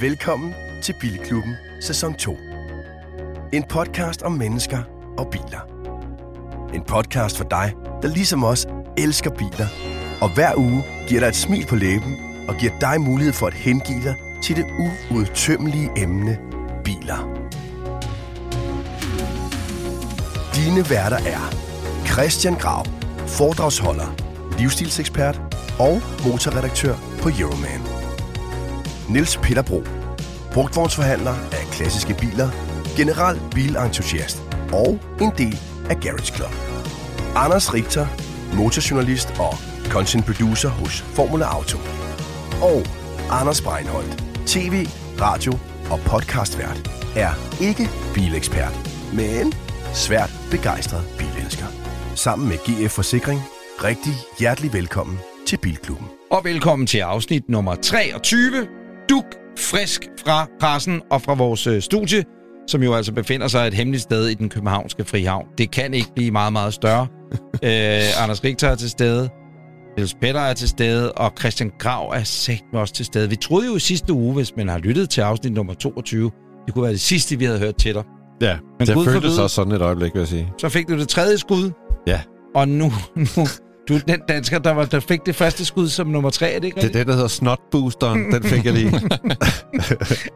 Velkommen til Bilklubben Sæson 2. En podcast om mennesker og biler. En podcast for dig, der ligesom os elsker biler, og hver uge giver dig et smil på læben og giver dig mulighed for at hengive dig til det uudtømmelige emne biler. Dine værter er Christian Grav, foredragsholder, livsstilsekspert og motorredaktør på Euroman. Niels Peter Bro, brugtvognsforhandler af klassiske biler, general bilentusiast og en del af Garage Club. Anders Richter, motorjournalist og content producer hos Formula Auto. Og Anders Breinholt, tv, radio og podcastvært, er ikke bilekspert, men svært begejstret bilelsker. Sammen med GF Forsikring, rigtig hjertelig velkommen til Bilklubben. Og velkommen til afsnit nummer 23. Duk frisk fra pressen og fra vores øh, studie, som jo altså befinder sig et hemmeligt sted i den københavnske frihavn. Det kan ikke blive meget, meget større. øh, Anders Richter er til stede, Niels Petter er til stede, og Christian Grav er sagt også til stede. Vi troede jo i sidste uge, hvis man har lyttet til afsnit nummer 22, det kunne være det sidste, vi havde hørt til dig. Ja, Men det Gud føltes forbyde. også sådan et øjeblik, vil jeg sige. Så fik du det tredje skud, Ja, og nu, nu du er den dansker, der, var, der fik det første skud som nummer tre, er det ikke det er det, der hedder snotboosteren. Den fik jeg lige.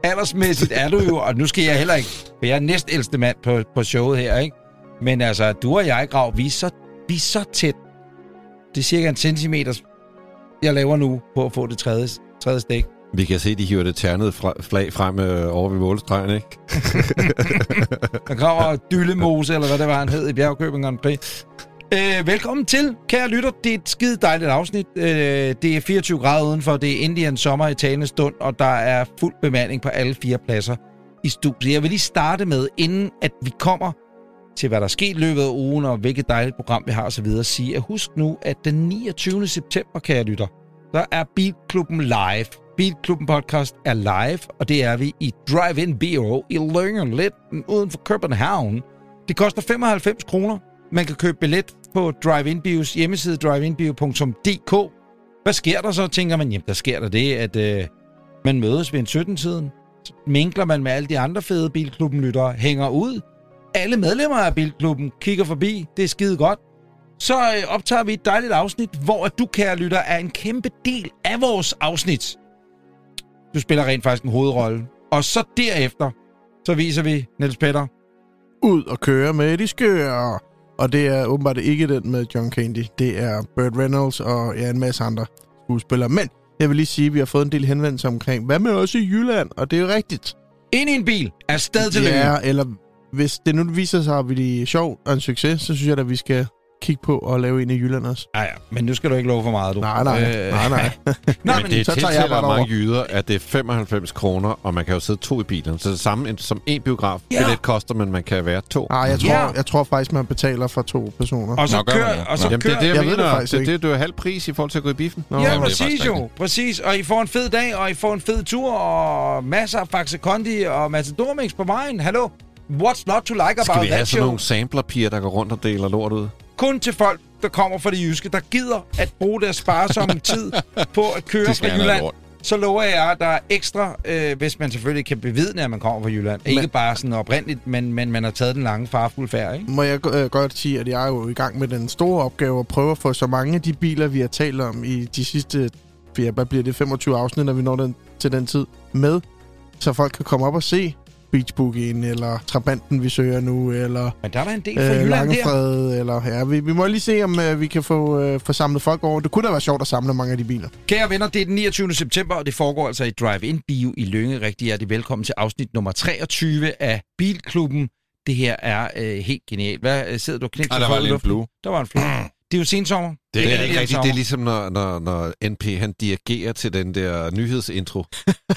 Aldersmæssigt er du jo, og nu skal jeg heller ikke, for jeg er næstældste mand på, på showet her, ikke? Men altså, du og jeg, Grav, vi er så, vi er så tæt. Det er cirka en centimeter, jeg laver nu på at få det tredje, tredje stik. Vi kan se, de hiver det ternede flag frem øh, over ved målstregen, ikke? Der graver Dyllemose, eller hvad det var, han hed i Bjergkøbing Grand Prix. Øh, velkommen til, kære lytter. Det er et skide dejligt afsnit. Øh, det er 24 grader udenfor. Det er Indian sommer i talende stund, og der er fuld bemanding på alle fire pladser i studiet. Jeg vil lige starte med, inden at vi kommer til, hvad der er sket i løbet af ugen, og hvilket dejligt program vi har osv., at sige, at husk nu, at den 29. september, kære lytter, der er Bilklubben live. Bilklubben podcast er live, og det er vi i Drive-In Bio i Lyngen, lidt uden for København. Det koster 95 kroner. Man kan købe billet på DriveInBios hjemmeside driveinbio.dk. Hvad sker der så, tænker man? Jamen, der sker der det, at øh, man mødes ved en 17-tiden. Minkler man med alle de andre fede Bilklubben-lyttere, hænger ud. Alle medlemmer af Bilklubben kigger forbi. Det er skide godt. Så øh, optager vi et dejligt afsnit, hvor at du, kære lytter, er en kæmpe del af vores afsnit. Du spiller rent faktisk en hovedrolle. Og så derefter, så viser vi Niels Petter. ud og køre med de skøre. Og det er åbenbart ikke den med John Candy. Det er Burt Reynolds og ja, en masse andre skuespillere. Men jeg vil lige sige, at vi har fået en del henvendelser omkring, hvad med også i Jylland? Og det er jo rigtigt. Ind i en bil. Afsted til ja, Lyngby. eller hvis det nu viser sig, at vi er sjovt og en succes, så synes jeg at vi skal kigge på at lave en i Jylland også. Ja, ja, men nu skal du ikke love for meget, du. Nej, nej, Øh, nej, nej. Nå, men, men, det så tager jeg bare mange jyder, at det er 95 kroner, og man kan jo sidde to i bilen. Så det samme som en biograf. Ja. Billet koster, men man kan være to. Nej, jeg tror, Ja. jeg tror faktisk, man betaler for to personer. og så Nå, gør man kør, det? og så Jamen, det er det, jeg, Jeg ved mener. det faktisk det, det, det er jo halv pris i forhold til at gå i biffen. Nå, Ja, er præcis jo. Præcis. Og I får en fed dag, og I får en fed tur, og masser af Faxe Kondi og Matador Mix på vejen. Hallo? What's not to like Skal about vi have that sådan show? nogle samplerpiger, der går rundt og deler lort ud? Kun til folk, der kommer fra det jyske, der gider at bruge deres sparsomme tid på at køre fra Jylland. Så lover jeg, at der er ekstra, øh, hvis man selvfølgelig kan bevidne, at man kommer fra Jylland. Men, ikke bare sådan oprindeligt, men, men man har taget den lange farfulde færd, ikke? Må jeg øh, godt sige, at jeg er jo i gang med den store opgave at prøve at få så mange af de biler, vi har talt om i de sidste, ja, hvad bliver det, 25 afsnit, når vi når den, til den tid, med, så folk kan komme op og se Beach Boogien, eller Trabanten, vi søger nu, eller Men der er der en del fra øh, Jylland der. Eller ja, vi, vi må lige se, om øh, vi kan få, øh, få samlet folk over. Det kunne da være sjovt at samle mange af de biler. Kære venner, det er den 29. september, og det foregår altså i Drive-In Bio i Lønge. Rigtig hjertelig velkommen til afsnit nummer 23 af Bilklubben. Det her er øh, helt genialt. Hvad øh, sidder du og knipser Ah, der for var en flue. Der var en flue. Det er jo sensommer. Det er, rigtig ikke rigtigt. Det er ligesom, når, når, når NP han dirigerer til den der nyhedsintro.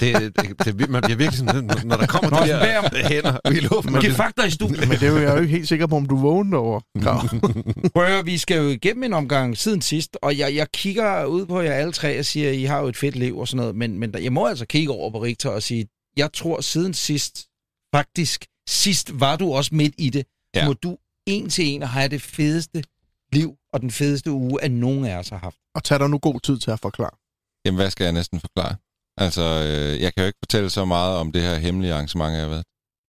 Det, det, det, man bliver virkelig sådan, når der kommer Nå, de der hænder i luften. Giv fakta i studiet. Men det er jo, jeg er jo ikke helt sikker på, om du vågnede over. Prøv at vi skal jo igennem en omgang siden sidst, og jeg, jeg kigger ud på jer alle tre og siger, I har jo et fedt liv og sådan noget, men, men jeg må altså kigge over på Richter og sige, jeg tror siden sidst, faktisk sidst var du også midt i det, ja. Ja. må du en til en have det fedeste liv og den fedeste uge, at nogen af os har haft. Og tag dig nu god tid til at forklare. Jamen, hvad skal jeg næsten forklare? Altså, øh, jeg kan jo ikke fortælle så meget om det her hemmelige arrangement, jeg været.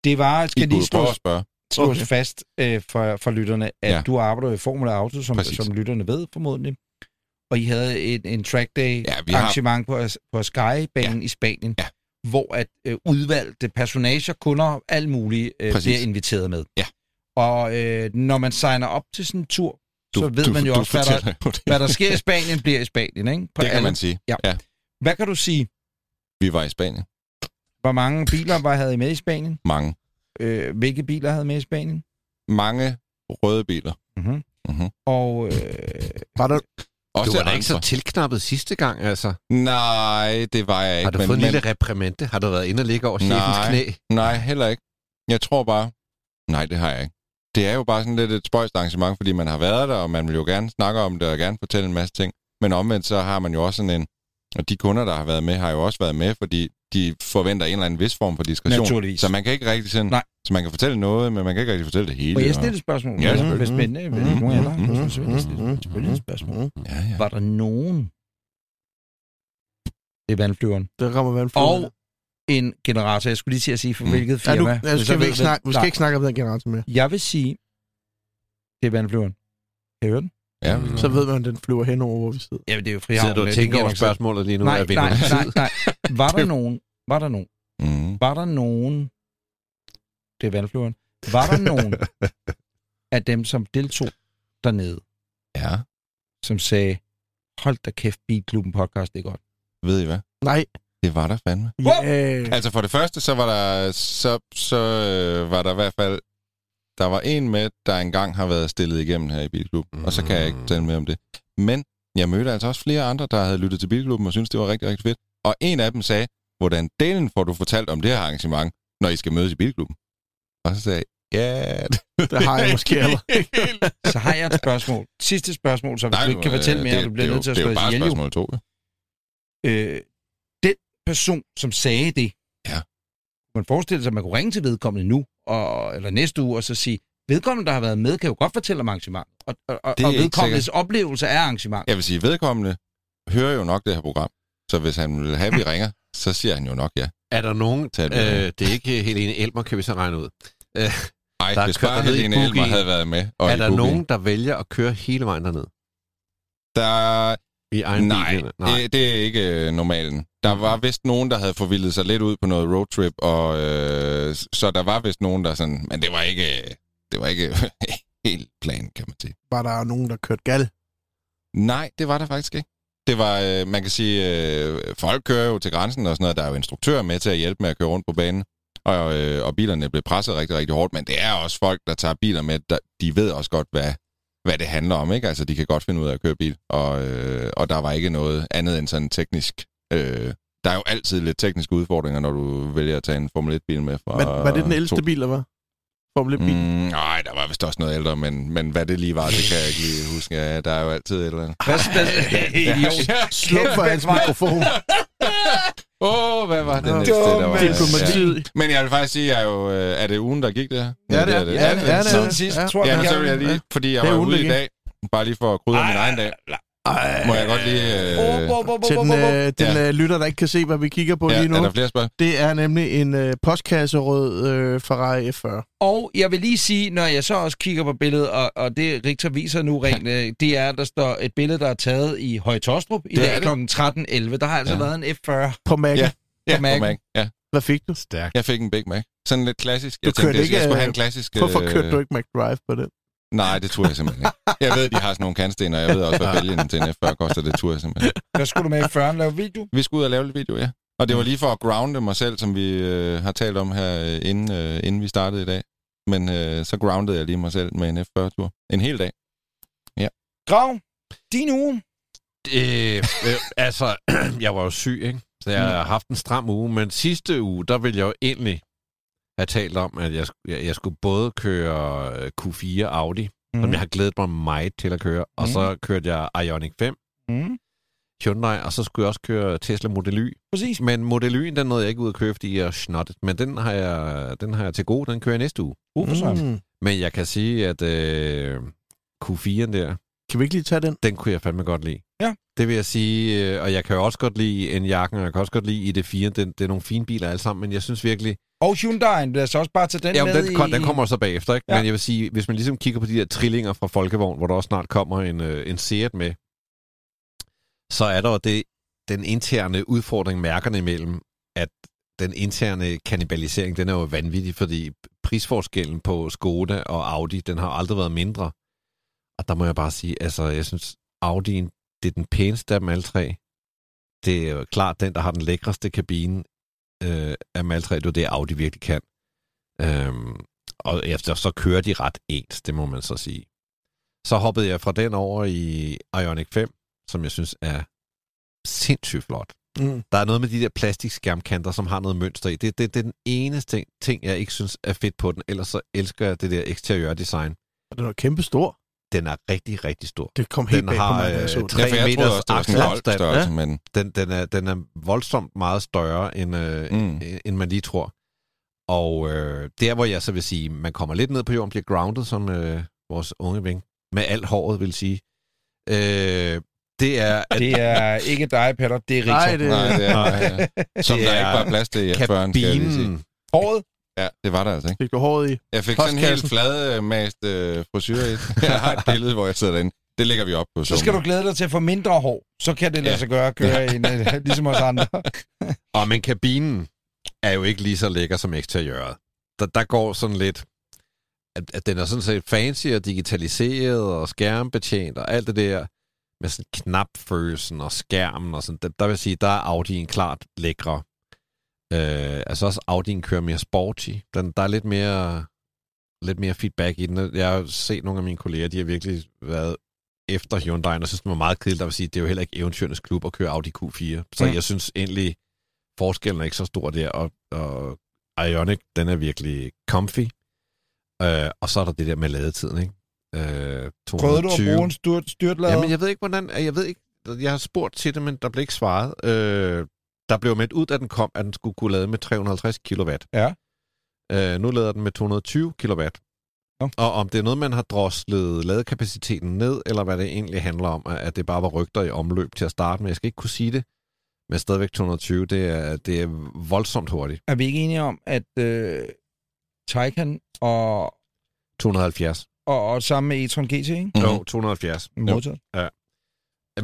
Det var, I skal kunne lige prøve slås, Okay. fast øh, for, for lytterne, at Ja. du arbejder i Formula Auto, som, Præcis. som lytterne ved formodentlig. Og I havde en, en track day Ja, vi har- arrangement på, på Sky-banen ja. i Spanien, Ja. hvor at øh, udvalgte personager, kunder, alt muligt øh, Præcis. bliver inviteret med. Ja. Og øh, når man signer op til sådan en tur, så ved du, man jo du også, hvad der, hvad der sker i Spanien, bliver i Spanien. Ikke? På Det kan man sige. Ja. ja. Hvad kan du sige? Vi var i Spanien. Hvor mange biler var havde I med i Spanien? Mange. Øh, hvilke biler havde I med i Spanien? Mange røde biler. Mm-hmm. Mm-hmm. Og øh, Var der, Du var da ikke så tilknappet sidste gang, altså. Nej, det var jeg ikke. Har du men, fået en men, lille reprimande? Har du været inde og ligge over chefens Nej. knæ? Nej, heller ikke. Jeg tror bare... Nej, det har jeg ikke. Det er jo bare sådan lidt et spøjst arrangement, fordi man har været der, og man vil jo gerne snakke om det, og gerne fortælle en masse ting. Men omvendt så har man jo også sådan en... Og de kunder, der har været med, har jo også været med, fordi de forventer en eller anden vis form for diskretion. Naturligvis. Så man kan ikke rigtig sådan... Nej. Så man kan fortælle noget, men man kan ikke rigtig fortælle det hele. må jeg og- stille et spørgsmål? Ja, det er selvfølgelig. Hvis nogen der har lyst, så selvfølgelig stille- selvfølgelig et spørgsmål. Ja, ja. Var der nogen... Det er vandflyveren. der rammer vand Og en generator. Jeg skulle lige til at sige, for Mm. hvilket Ja, firma. ja, Men så skal vi, ikke snakke, vi skal ikke snakke om den generator mere. Jeg vil sige, det er vandflyveren. Kan I høre den? ja Så ved man, at den flyver henover, hvor vi sidder. Ja, det er jo Sidder frihavn. du og det tænker over spørgsmålet lige nu? Nej, er vi nej, nu? nej, nej. Var der nogen, var der nogen, Mm. var der nogen, det er vandflyveren, var der nogen af dem, som deltog dernede, Ja, som sagde, hold da kæft, Bilklubben podcast, det er godt. ved I hvad? Nej. Det var der fandme. Ja, Altså for det første, så var der, så, så øh, var der i hvert fald, der var en med, der engang har været stillet igennem her i Bilklubben, mm. og så kan jeg ikke tale mere om det. Men jeg mødte altså også flere andre, der havde lyttet til Bilklubben og syntes, det var rigtig, rigtig fedt. Og en af dem sagde, hvordan delen får du fortalt om det her arrangement, når I skal mødes i Bilklubben? Og så sagde jeg, ja, det har jeg måske allerede. Så har jeg et spørgsmål. Sidste spørgsmål, så hvis Nej, du ikke kan fortælle mere, det, du bliver det nødt til at Det er jo bare ihjel. spørgsmål to. Øh, person, som sagde det, Ja. kunne man forestille sig, at man kunne ringe til vedkommende nu, og, eller næste uge, og så sige, vedkommende, der har været med, kan jo godt fortælle om arrangement, og, og, og, Det er og ikke vedkommendes oplevelse af arrangement. Jeg vil sige, vedkommende hører jo nok det her program, så hvis han vil have, vi ringer, så siger han jo nok ja. Er der nogen... Tag Øh, det er ikke Helene Elmer, kan vi så regne ud. Øh, Ej, Der er hvis bare Helene Elmer havde været med. Og er der Boogie. nogen, der vælger at køre hele vejen derned? Der I egen Nej, bil? eller? det, det er ikke øh, normalen. Der var vist nogen, der havde forvildet sig lidt ud på noget roadtrip, og øh, så der var vist nogen, der sådan... Men det var ikke, det var ikke helt plan, kan man sige. Var der nogen, der kørte gal? Nej, det var der faktisk ikke. Det var, øh, man kan sige, øh, folk kører jo til grænsen og sådan noget. Der er jo instruktører med til at hjælpe med at køre rundt på banen. Og, øh, og bilerne blev presset rigtig, rigtig hårdt. Men det er også folk, der tager biler med, der, de ved også godt, hvad, hvad det handler om. ikke? Altså, de kan godt finde ud af at køre bil. Og, øh, og der var ikke noget andet end sådan teknisk... Øh, der er jo altid lidt tekniske udfordringer, når du vælger at tage en Formel 1-bil med fra... Men, var det den ældste to- bil, der var? Formel 1 Mm, bil? nej, der var vist også noget ældre, men, men hvad det lige var, det kan jeg ikke lige huske. Ja, der er jo altid et eller andet. Hvad, hvad. Sluk for hans mikrofon. Åh, oh, hvad var det Nå, næste, der var? Diplomatiet. Men jeg vil faktisk sige, jeg er jo, øh, er det ugen, der gik det her? Ja, det er det. Ja, det er det. Siden sidst, Ja. tror jeg, Ja, så vil jeg lige, fordi jeg er var ude i dag, bare lige for at krydre min egen dag, Ej. må jeg godt lige... Øh, Til den, øh, lytter, der ikke kan se, hvad vi kigger på ja, lige nu. er der flere spørgsmål? Det er nemlig en øh, postkasserød øh, Ferrari F40. Og jeg vil lige sige, når jeg så også kigger på billedet, og, og det Richter viser nu rent, øh, det er, der står et billede, der er taget i Høje Tostrup i Det er dag kl. 13.11. Der har altså Ja. været en F40 På Mac. Ja. Ja, På Mac'en. på Mac. Ja, Hvad fik du? Stærkt. jeg fik en Big Mac. Sådan lidt klassisk. Du Jeg tænkte, ikke, jeg skulle øh, have en klassisk... Hvorfor øh, kørte du ikke McDrive på den? Nej, det tror jeg simpelthen ikke. Jeg ved, de har sådan nogle kantsten, og jeg ved også, hvad bælgen til en F40 koster. Det tror jeg simpelthen ikke. Hvad skulle du med i 40'eren lave video? Vi skulle ud og lave lidt video, ja. Og det var lige for at grounde mig selv, som vi øh, har talt om her, øh, inden, øh, inden vi startede i dag. Men øh, så groundede jeg lige mig selv med en F40-tur. En hel dag. Grav, din uge. Øh, øh, altså, jeg var jo syg, ikke? Så jeg har haft en stram uge, men sidste uge, der ville jeg jo egentlig have talt om, at jeg, jeg, jeg skulle både køre øh, Q4 Audi, mm. som jeg har glædet mig meget til at køre, og Mhm. så kørte jeg Ioniq 5 Mm, Hyundai, og så skulle jeg også køre Tesla Model Y. præcis. Men Model Y'en, den nåede jeg ikke ud at køre, fordi jeg er snottet. Men den har jeg, den har jeg til gode, den kører jeg næste uge. For søren. Mm. Men jeg kan sige, at øh, Q4'en der, Kan vi ikke lige tage den? den kunne jeg fandme godt lide. Ja. Det vil jeg sige, øh, og jeg kan jo også godt lide en jakken, og jeg kan også godt lide ID4. Det, det er nogle fine biler alle sammen, men jeg synes virkelig... Og Hyundai'en, lad os også bare tage den Ja, med den, kom, i... den kommer så bagefter, ikke? Ja. Men jeg vil sige, hvis man ligesom kigger på de der trillinger fra Folkevogn, hvor der også snart kommer en, øh, en Seat med, så er der det, den interne udfordring mærkerne imellem, at den interne kannibalisering, den er jo vanvittig, fordi prisforskellen på Skoda og Audi, den har aldrig været mindre. Og der må jeg bare sige, altså, jeg synes, Audi'en, det er den pæneste af dem alle tre. Det er jo klart den, der har den lækreste kabine øh, af dem alle tre. Det er det, Audi virkelig kan. Øhm, og efter så kører de ret ens, det må man så sige. Så hoppede jeg fra den over i Ioniq 5, som jeg synes er sindssygt flot. Mm. Der er noget med de der plastikskærmkanter, som har noget mønster i. Det, det, det er den eneste ting, jeg ikke synes er fedt på den. Ellers så elsker jeg det der eksteriørdesign. Den er kæmpe stor. Den er rigtig, rigtig stor. Det kom helt Den bag på har, mig, da jeg øh, så den. jeg troede også, det var sådan en akselafstand. golfstørrelse, Ja. men... Den, den, er, den er voldsomt meget større, end, øh, Mm. end man lige tror. Og øh, der, hvor jeg så vil sige, man kommer lidt ned på jorden, bliver grounded, som øh, vores unge ven, med alt håret vil sige. Øh, det er, at Det er ikke dig, Peter, det er Nej, Richter. det Nej, det er, ja. Som Det der er ikke var plads til i F40'en, skal jeg lige sige. kabinen. Håret? Ja, det var der altså ikke. Fik du håret i? Jeg fik sådan en helt fladmast øh, frisyr i. Jeg har et billede, hvor jeg sidder derinde. Det lægger vi op på. Så skal du glæde dig til at få mindre hår. Så kan det lade Ja. sig gøre at køre ja. en, øh, ligesom os andre. Og men kabinen er jo ikke lige så lækker som eksteriøret. Der, der går sådan lidt, at, at den er sådan set fancy og digitaliseret og skærmbetjent og alt det der med sådan knapfølelsen og skærmen og sådan. Der, der vil jeg sige, der er Audi'en klart lækre. Øh, altså også Audi'en kører mere sporty. Den, der er lidt mere, lidt mere feedback i den. Jeg har set nogle af mine kolleger, de har virkelig været efter Hyundai, og synes, det var meget kedeligt at vil sige, det er jo heller ikke eventyrens klub at køre Audi Q4. Så Mm. jeg synes egentlig, forskellen er ikke så stor der, og, og Ioniq, den er virkelig comfy. Øh, og så er der det der med ladetiden, ikke? Øh, 220. Prøvede du at bruge en styrt, styrtlader? Jamen, jeg ved ikke, hvordan... Jeg ved ikke... Jeg har spurgt til det, men der blev ikke svaret. Øh, der blev meldt ud, da den kom, at den skulle kunne lade med 350 kW. Ja. Øh, nu lader den med 220 kW. Nå. Og om det er noget, man har droslet ladekapaciteten ned, eller hvad det egentlig handler om, at det bare var rygter i omløb til at starte med. Jeg skal ikke kunne sige det, men stadigvæk 220, det er, det er voldsomt hurtigt. Er vi ikke enige om, at øh, Taycan og, 270. og, og sammen med e-tron GT, ikke? Mhm. Jo, 270. Modtaget.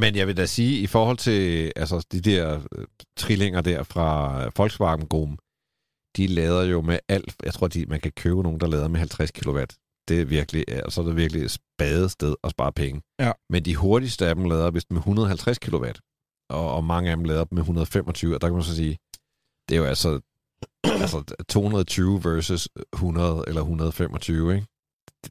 Men jeg vil da sige, i forhold til altså, de der øh, trillinger der fra øh, Volkswagen Group, de lader jo med alt. Jeg tror, de, man kan købe nogen, der lader med 50 kW. Det er virkelig, og så er det virkelig et spadested at spare penge. Ja. Men de hurtigste af dem lader vist med 150 kW, og, og mange af dem lader med 125, og der kan man så sige, det er jo altså, altså 220 versus 100 eller 125, ikke?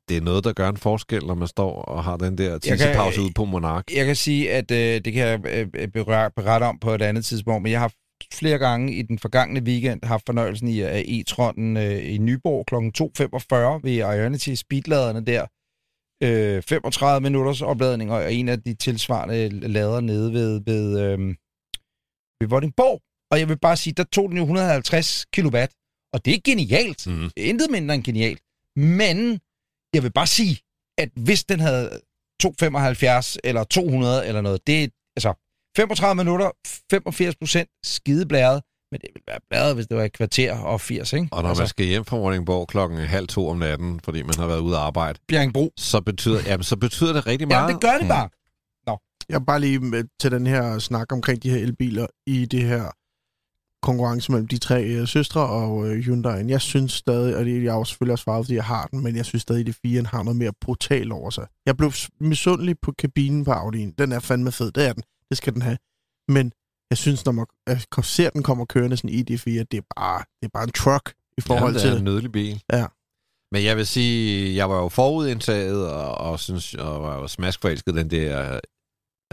Det- er noget, der gør en forskel, når man står og har den der tissepause ude på Monark. Jeg kan sige, at øh, det kan jeg øh, berøre- berette om på et andet tidspunkt, men jeg har flere gange i den forgangne weekend haft fornøjelsen i at e-tronen øh, i Nyborg kl. 2.45 ved Ionity Speedladerne der. Øh, 35 minutters opladning, og en af de tilsvarende lader nede ved, ved, øh, ved Vordingborg. Og jeg vil bare sige, der tog den jo 150 kW, og det er genialt. Mm. Intet mindre end genialt. Men jeg vil bare sige, at hvis den havde 275 eller 200 eller noget, det er altså 35 minutter, 85 procent skideblæret, men det ville være blæret, hvis det var et kvarter og 80, ikke? Og når altså, man skal hjem fra Vordingborg klokken halv to om natten, fordi man har været ude at arbejde, Bjerringbro. så betyder, jamen, så betyder det rigtig Ja, meget. det gør det bare. Jeg er bare lige med til den her snak omkring de her elbiler i det her konkurrence mellem de tre øh, søstre og øh, Hyundai. Jeg synes stadig, og det jeg har jo selvfølgelig også svaret, fordi jeg har den, men jeg synes stadig, at det 4 har noget mere brutal over sig. Jeg blev misundelig på kabinen på Audi'en. Den er fandme fed, det er den. Det skal den have. Men jeg synes, når man jeg ser den kommer kørende sådan i ID4, det er bare, det er bare en truck i forhold ja, til det er en nydelig bil. Ja. Men jeg vil sige, jeg var jo forudindtaget, og, og, synes, og var jo smaskforelsket den der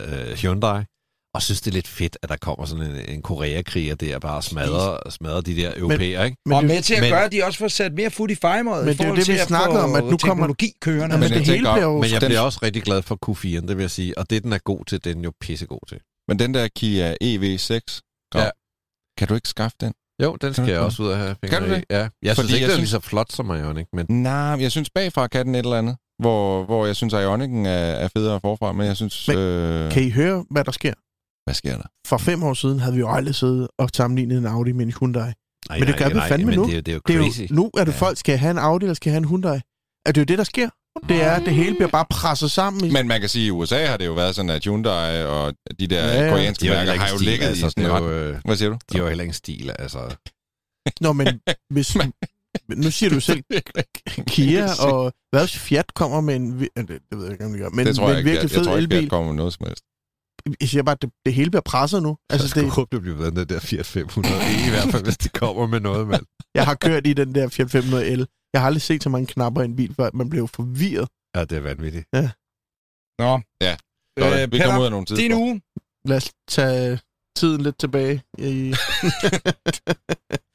øh, Hyundai, og synes, det er lidt fedt, at der kommer sådan en, en Korea-kriger der, bare smadrer, smadrer de der europæere, ikke? Men og med til at men- gøre, at de også får sat mere fod i fejmåret. Men det er jo det, vi snakkede om, at nu kommer- teknologi kørende. Ja, men Men det jeg hele bliver. Men jeg bliver også rigtig glad for Q4'en, det vil jeg sige. Og det, den er god til, den er jo pissegod til. Men den der Kia EV6, Ja. ja. kan du ikke skaffe den? Jo, den skal jeg også ud af have Kan du fingre i. det? Ja, jeg Fordi synes ikke, jeg den er synes- lige så flot som Ioniq, men Nej, jeg synes bagfra kan den et eller andet. hvor, hvor jeg synes, at Ionic'en er, er federe forfra, men jeg synes... Men øh, Kan I høre, hvad der sker? Hvad sker der? For fem år siden havde vi jo aldrig siddet og sammenlignet en Audi med en Hyundai. Nej, Men det gør vi fandme men nu. Det, er- det er jo Det er crazy. jo, nu er det Ja. folk, skal have en Audi, eller skal have en Hyundai. Er det jo det, der sker? Det er, at det hele bliver bare presset sammen. I, Men man kan sige, at i USA har det jo været sådan, at Hyundai og de der Ja, koreanske de har mærker har jo stil, ligget altså, i sådan ret. øh, Hvad siger du? De har jo heller ikke stil, altså. Nå, men hvis... nu siger du selv, Kia og hvad hvis Fiat kommer med en... Det, det ved jeg ikke, om de gør. Men det tror jeg en ikke. virkelig Jeg, jeg fed tror ikke, elbil. at kommer med noget som helst. Jeg siger bare, at det, det hele bliver presset nu. Altså, jeg det, skulle håbe, det bliver bedre den der Fiat 500 i hvert fald, hvis det kommer med noget, mand. jeg har kørt i den der Fiat 500L. Jeg har aldrig set så mange knapper i en bil, før man blev forvirret. Ja, det er vanvittigt. Nå. Ja. Så Øh, øh, vi Peter, kommer ud af nogle tider. din uge. Lad os tage tiden lidt tilbage. I,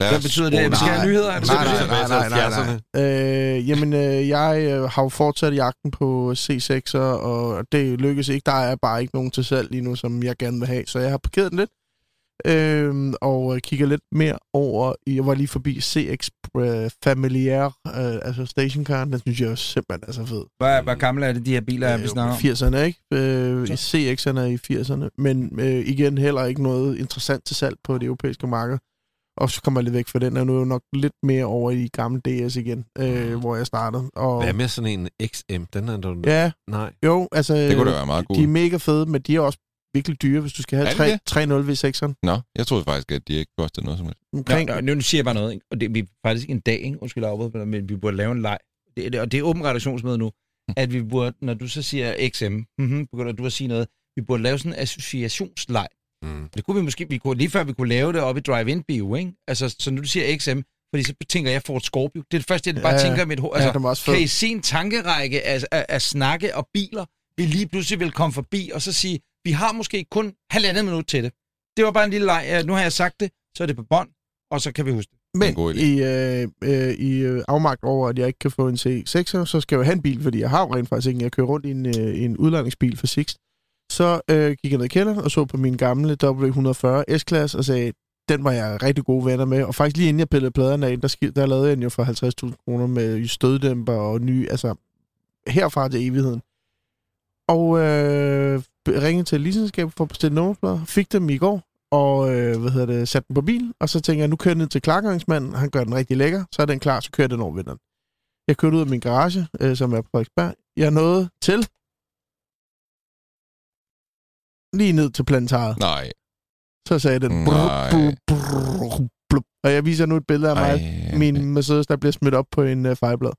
Hvad betyder det? Vi skal have nyheder. Er det Nej, nej, nej, er? nej, nej, nej. Øh, jamen, øh, jeg øh, har jo fortsat jagten på C6'er, og det lykkes ikke. Der er bare ikke nogen til salg lige nu, som jeg gerne vil have, så jeg har parkeret den lidt. Øh, og øh, kigger lidt mere over, i- jeg var lige forbi CX øh, Familiar, øh, altså stationcaren, den synes jeg er simpelthen er så fed. Hvad, hvor gamle er det, de her biler, er, vi snakker om? 80'erne, ikke? Øh, CX'erne er i 80'erne, men øh, igen heller ikke noget interessant til salg på det europæiske marked. Og så kommer jeg lidt væk fra den, og nu er jeg nok lidt mere over i gamle DS igen, øh, hvor jeg startede. Og, Hvad med sådan en XM? Den er du... Ja, Nej. jo, altså... Det kunne da være meget De er mega fede, men de er også virkelig dyre, hvis du skal Er have de 3, 3.0 V6'eren. Nå, jeg troede faktisk, at de ikke kostede noget som helst. Omkring, Nå, nu siger jeg bare noget, ikke? og det er vi faktisk en dag, ikke? undskyld afbryde, men vi burde lave en leg. Det, er det, og det er åben redaktionsmøde nu, at vi burde, når du så siger XM, mm-hmm, begynder du at sige noget, vi burde lave sådan en associationsleg. Mm. Det kunne vi måske, vi kunne, lige før vi kunne lave det op i Drive-In Bio, ikke? Altså, så når du siger XM, fordi så tænker jeg Ford Scorpio. Det er det første, jeg bare Ja, tænker i mit hoved. ja, Altså, var også kan I se en tankerække af, af, af snakke og biler, vi lige pludselig vil komme forbi, og så sige, vi har måske kun halvandet minut til det. Det var bare en lille leg. Nu har jeg sagt det, så er det på bånd, og så kan vi huske det. en Men god idé. i, øh, øh, i øh, afmagt over, at jeg ikke kan få en C6'er, så skal jeg jo have en bil, fordi jeg har jo rent faktisk ikke. Jeg kører rundt i en, øh, en udlejningsbil for Sixt. Så øh, gik jeg ned i kælderen og så på min gamle W140 S-klasse og sagde, den var jeg rigtig gode venner med. Og faktisk lige inden jeg pillede pladerne af, der, sk- der lavede jeg den jo for 50.000 kroner med støddæmper og nye, altså herfra til evigheden. Og øh, ringede til leasingselskabet for at bestille nummerplader, fik dem i går, og øh, hvad hedder det, satte den på bil, og så tænker jeg, nu kører jeg ned til klargøringsmanden, han gør den rigtig lækker, så er den klar, så kører jeg den over vinteren. Jeg kørte ud af min garage, øh, som er på Frederiksberg. Jeg nåede til lige ned til plantaret. Nej. Så sagde den... Nej. brr, brr, blub. Og jeg viser nu et billede af mig, Ej, min Mercedes, der bliver smidt op på en uh, fejlblad.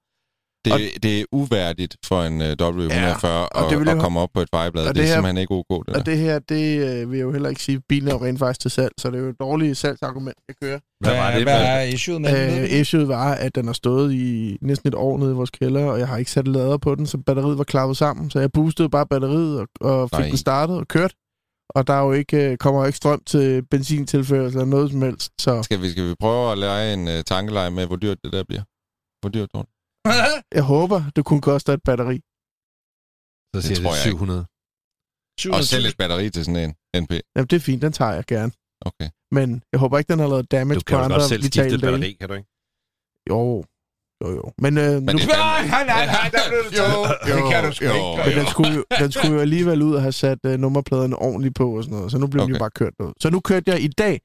Det, det er uværdigt for en uh, W140 Ja, og at, at komme op på et fejlblad. og Det, det er her- simpelthen ikke ok, det der. Og det her, det øh, vil jeg jo heller ikke sige, bilen er jo rent faktisk til salg, så det er jo et dårligt salgsargument, jeg kører. Hvad var det? Hvad Hvad- er issueet med den? Øh, issueet var, at den har stået i næsten et år nede i vores kælder, og jeg har ikke sat lader på den, så batteriet var klappet sammen. Så jeg boostede bare batteriet og, og fik Nej. den startet og kørt. Og der er jo ikke, øh, kommer jo ikke strøm til benzintilførsel eller noget som helst. Så Skal vi, skal vi prøve at lege en uh, tankeleje med, hvor dyrt det der bliver? Hvor dyrt, Dorte? Jeg håber, det kunne koste et batteri. Så siger tror det jeg ikke. 700. Og selv et batteri til sådan en NP. Jamen, det er fint, den tager jeg gerne. Okay. Men jeg håber ikke, den har lavet damage Du på kan jo andre godt selv skifte vitale et batteri, kan du ikke? Jo, jo, jo. Men, øh, Men nu, det er Nej, nej, nej, der blev det taget. Det kan du sgu jo, ikke. men den, skulle jo, den skulle jo alligevel ud og have sat øh, nummerpladerne ordentligt på og sådan noget. Så nu blev okay. den jo bare kørt ud. Så nu kørte jeg i dag,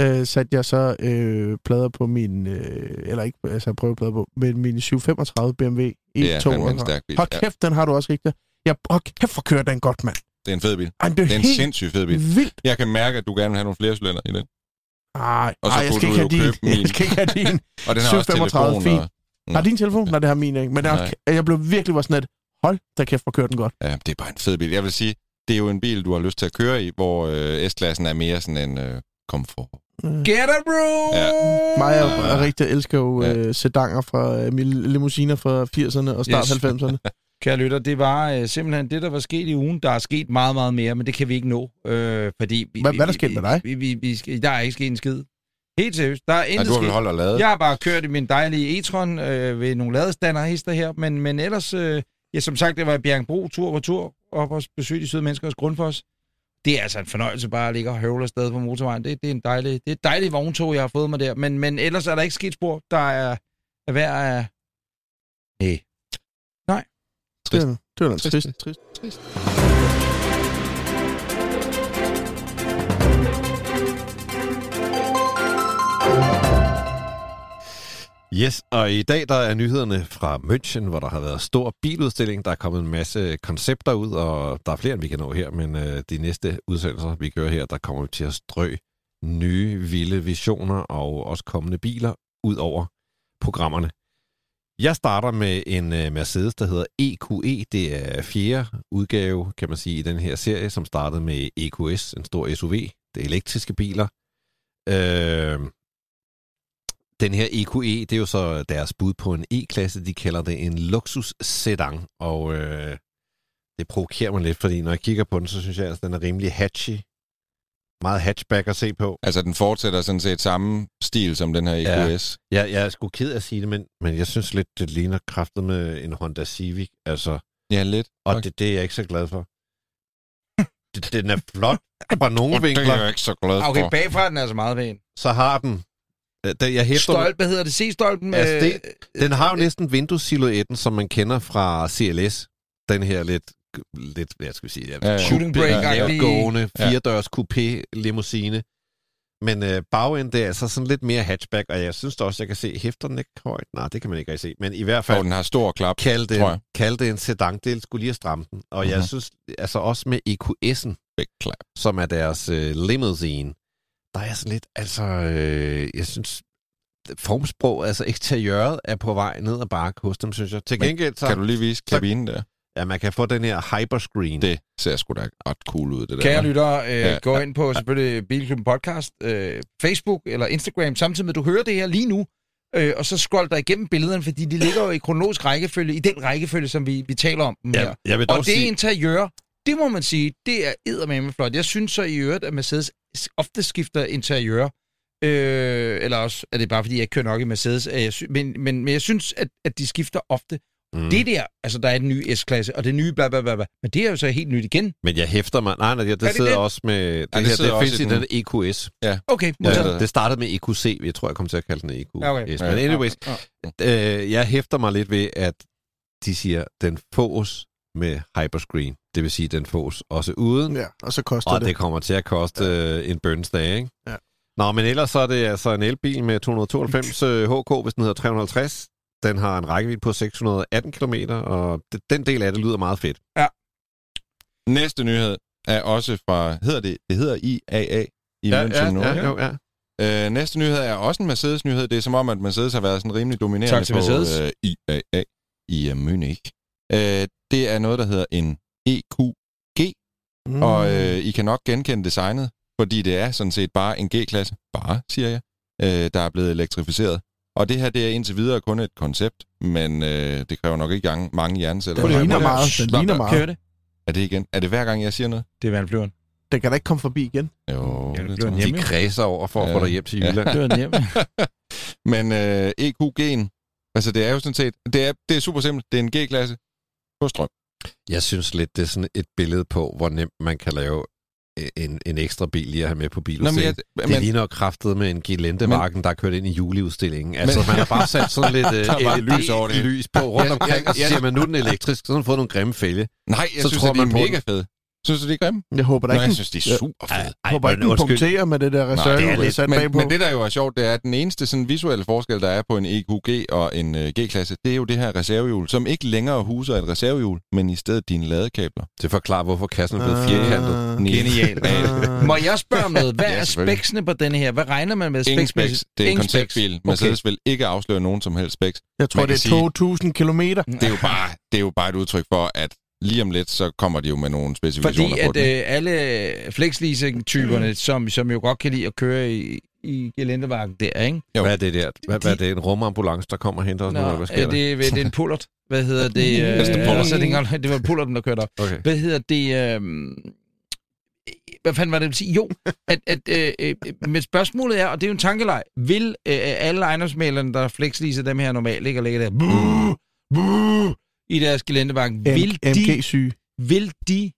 øh, satte jeg så øh, plader på min, øh, eller ikke, altså prøveplader på, men min 735 BMW E2. Det er fandme en stærk bil. Hold Ja, kæft, den har du også rigtig. Jeg, hold kæft, hvor kører den godt, mand. det er en fed bil. Ej, det er, Det er en sindssygt fed bil. vildt. Jeg kan mærke, at du gerne vil have nogle flere cylinder i den. Ej, Og så ej, jeg skal ikke have din. min. Jeg skal ikke have din. Og den har også 735 telefon. fint. Og, Har din telefon? Nej, det har min ikke. Men der, Nej. jeg blev virkelig var sådan et, hold da kæft, hvor kører den godt. ja, det er bare en fed bil. Jeg vil sige, det er jo en bil, du har lyst til at køre i, hvor øh, S-klassen er mere sådan en øh, komfort. Get it, bro! Ja. Mig og, og rigtig elsker jo Ja. øh, sedanger fra øh, limousiner fra 80'erne og start Yes. 90'erne. Kære lytter, det var øh, simpelthen det, der var sket i ugen. Der er sket meget, meget mere, men det kan vi ikke nå. Øh, fordi vi, Hvad- vi, hvad er der sket med dig? Vi, vi, vi, skal- der er ikke sket en skid. Helt seriøst. Der er Nej, intet du har vel sket. holdt og lavet. Jeg har bare kørt i min dejlige e-tron øh, ved nogle ladestander her, men, men ellers, øh, ja, som sagt, det var Bjergbro tur på tur op og besøge de søde menneskers grundfos. Det er altså en fornøjelse bare at ligge og høvle afsted på motorvejen. Det, det er en dejlig, det er et dejligt vogntog, jeg har fået mig der. Men, men ellers er der ikke sket spor, der er, er værd af... Nej. Det er, det er Trist, trist. trist, trist. Yes, og i dag der er nyhederne fra München, hvor der har været stor biludstilling. Der er kommet en masse koncepter ud, og der er flere, end vi kan nå her, men øh, de næste udsendelser, vi gør her, der kommer vi til at strø nye, vilde visioner og også kommende biler ud over programmerne. Jeg starter med en øh, Mercedes, der hedder EQE. Det er fjerde udgave, kan man sige, i den her serie, som startede med EQS, en stor SUV. Det er elektriske biler. Øh, den her EQE, det er jo så deres bud på en E-klasse. De kalder det en luksus sedan, og øh, det provokerer mig lidt, fordi når jeg kigger på den, så synes jeg, at den er rimelig hatchy. Meget hatchback at se på. Altså, den fortsætter sådan set samme stil som den her Ja. EQS. Jeg, jeg er sgu ked af at sige det, men, men jeg synes lidt, det ligner kraftet med en Honda Civic. Altså, Ja, lidt. og Okay. det, det er jeg ikke så glad for. Det- den er flot fra nogle Og det er vinkler. jeg ikke så glad for. Okay, bagfra er den altså meget pæn. Så har den... øh, Den, jeg hæfter, Stolp, hvad hedder det? C-stolpen? Altså, det- Den har jo næsten vinduessilhuetten, som man kender fra CLS. Den her lidt, lidt hvad skal vi sige, ja. Shooting lavtgående, Ja. firedørs coupé limousine. Men øh, bagenden, det er altså sådan lidt mere hatchback, og jeg synes da også, jeg kan se, hæfter den ikke højt? Nej, det kan man ikke rigtig se. Men i hvert Og fald, den har stor klap. kald tror jeg. det, kald det en sedan, det skulle lige at stramme den. Og mm-hmm. jeg Mhm. synes, altså også med EQS'en, Big klap. som er deres øh, limousine, der er jeg sådan lidt, altså, øh, jeg synes, formsprog, altså eksteriøret er på vej ned ad bakke hos dem, synes jeg. Til Men gengæld, så, Kan du lige vise kabinen der? ja, man kan få den her hyperscreen. Det ser sgu da ret cool ud, det der. Kære lyttere, øh, Ja, gå ind på selvfølgelig Bilklubben Podcast, øh, Facebook eller Instagram, samtidig med, at du hører det her lige nu. Øh, og så scroll dig igennem billederne, fordi de ligger jo i kronologisk rækkefølge, i den rækkefølge, som vi, vi taler om dem her. ja, jeg vil dog Og det sige, interiør, det må man sige, det er eddermame flot. Jeg synes så i øvrigt, at Mercedes ofte skifter interiør. Øh, eller også er det bare, fordi jeg ikke kører nok i Mercedes. sy- men, men, men jeg synes, at, at de skifter ofte. mm. Det der, altså der er den nye S-klasse, og det nye bla bla bla bla. Men det er jo så helt nyt igen. men jeg hæfter mig, nej, nej, det, det sidder det? også med, det, det her, det findes i den EQS. Okay, Ja, modtaget. det- det startede med EQC, jeg tror, jeg kommer til at kalde den EQS. Ja, okay. Men anyways, Ja. øh, jeg hæfter mig lidt ved, at de siger, den fås med hyperscreen. Det vil sige, den fås også uden, Ja, og så koster og det. det kommer til at koste øh, en bønsdag, ikke? Ja. Nå, men ellers så er det altså en elbil med 292 øh, HK, hvis den hedder 350. Den har en rækkevidde på 618 km, og den del af det lyder meget fedt. Næste nyhed er også fra, hedder det, det hedder IAA i ja, München ja, nu. ja, jo, ja. Øh, næste nyhed er også en Mercedes-nyhed. Det er som om, at Mercedes har været sådan rimelig dominerende Tak til på Mercedes. øh, IAA i uh, Munich. Øh, det er noget, der hedder en EQG, Mm. og øh, I kan nok genkende designet, fordi det er sådan set bare en G-klasse, bare siger jeg, øh, der er blevet elektrificeret. Og det her, det er indtil videre kun et koncept, men øh, det kræver nok ikke gang, mange hjerneceller. Lige ligner meget. Den ligner Kører meget. det? Er det igen? Er det hver gang, jeg siger noget? Det er vandflyveren. Den kan da ikke komme forbi igen. Jo, Ja, det det. De kredser over for at Ja. få dig hjem til Ja. Jylland. Det var den hjemme. Men øh, EQG'en, altså det er jo sådan set, det er, det er super simpelt. Det er en G-klasse på strøm. Jeg synes lidt, det er sådan et billede på, hvor nemt man kan lave en, en ekstra bil lige at have med på Nå, men, biludstillingen. jeg, Det ligner kraftet med en Gelendemarken, der er kørt ind i juleudstillingen. Altså, Men- man har bare sat sådan lidt uh, lys over det lys på rundt Ja, omkring, og så ja, siger man, nu den elektrisk, så har den fået nogle grimme fælge. nej, jeg så synes, tror at er man mega fede. Synes du, de er grimme? Jeg håber da Nå, ikke, jeg den, synes, de er super fede. jeg håber ikke, den punkterer med det der Nej, reserve, det er der lidt, sat men, bagpå. men det, der jo er sjovt, det er, at den eneste sådan, visuelle forskel, der er på en EQG og en uh, G-klasse, det er jo det her reservehjul, som ikke længere huser et reservehjul, men i stedet dine ladekabler. Det forklarer, hvorfor kassen er blevet Ah. firkantet. Genialt. Ah. Må jeg spørge om noget? Hvad Ja, er speksene på denne her? Hvad regner man med Ingen specs. Det er en konceptbil. Mercedes vil ikke afsløre nogen som helst specs. Jeg tror, Man det er 2.000 kilometer. Det er jo bare, det er jo bare et udtryk for, at lige om lidt, så kommer de jo med nogle specifikationer Fordi på at den. øh, alle flexleasing-typerne, som, som jo godt kan lide at køre i, i gelendemarken der, ikke? Jo. Hvad er det der? Hvad, hvad er det? En rumambulance, der kommer og henter os nu? eller Hvad sker det, er- det er en pullert. Hvad hedder det? Det Øh, altså, det, er det var pullerten, der kørte op. der? Okay. Hvad hedder det? Øh, hvad fanden var det, ville sige? Jo, at, at, øh, øh, men spørgsmålet er, og det er jo en tankeleg, vil øh, alle ejendomsmalerne, der flexleaser dem her normalt, ikke, og lægger der buh, buh, i deres gelendebank, vil de, MG-syge. vil de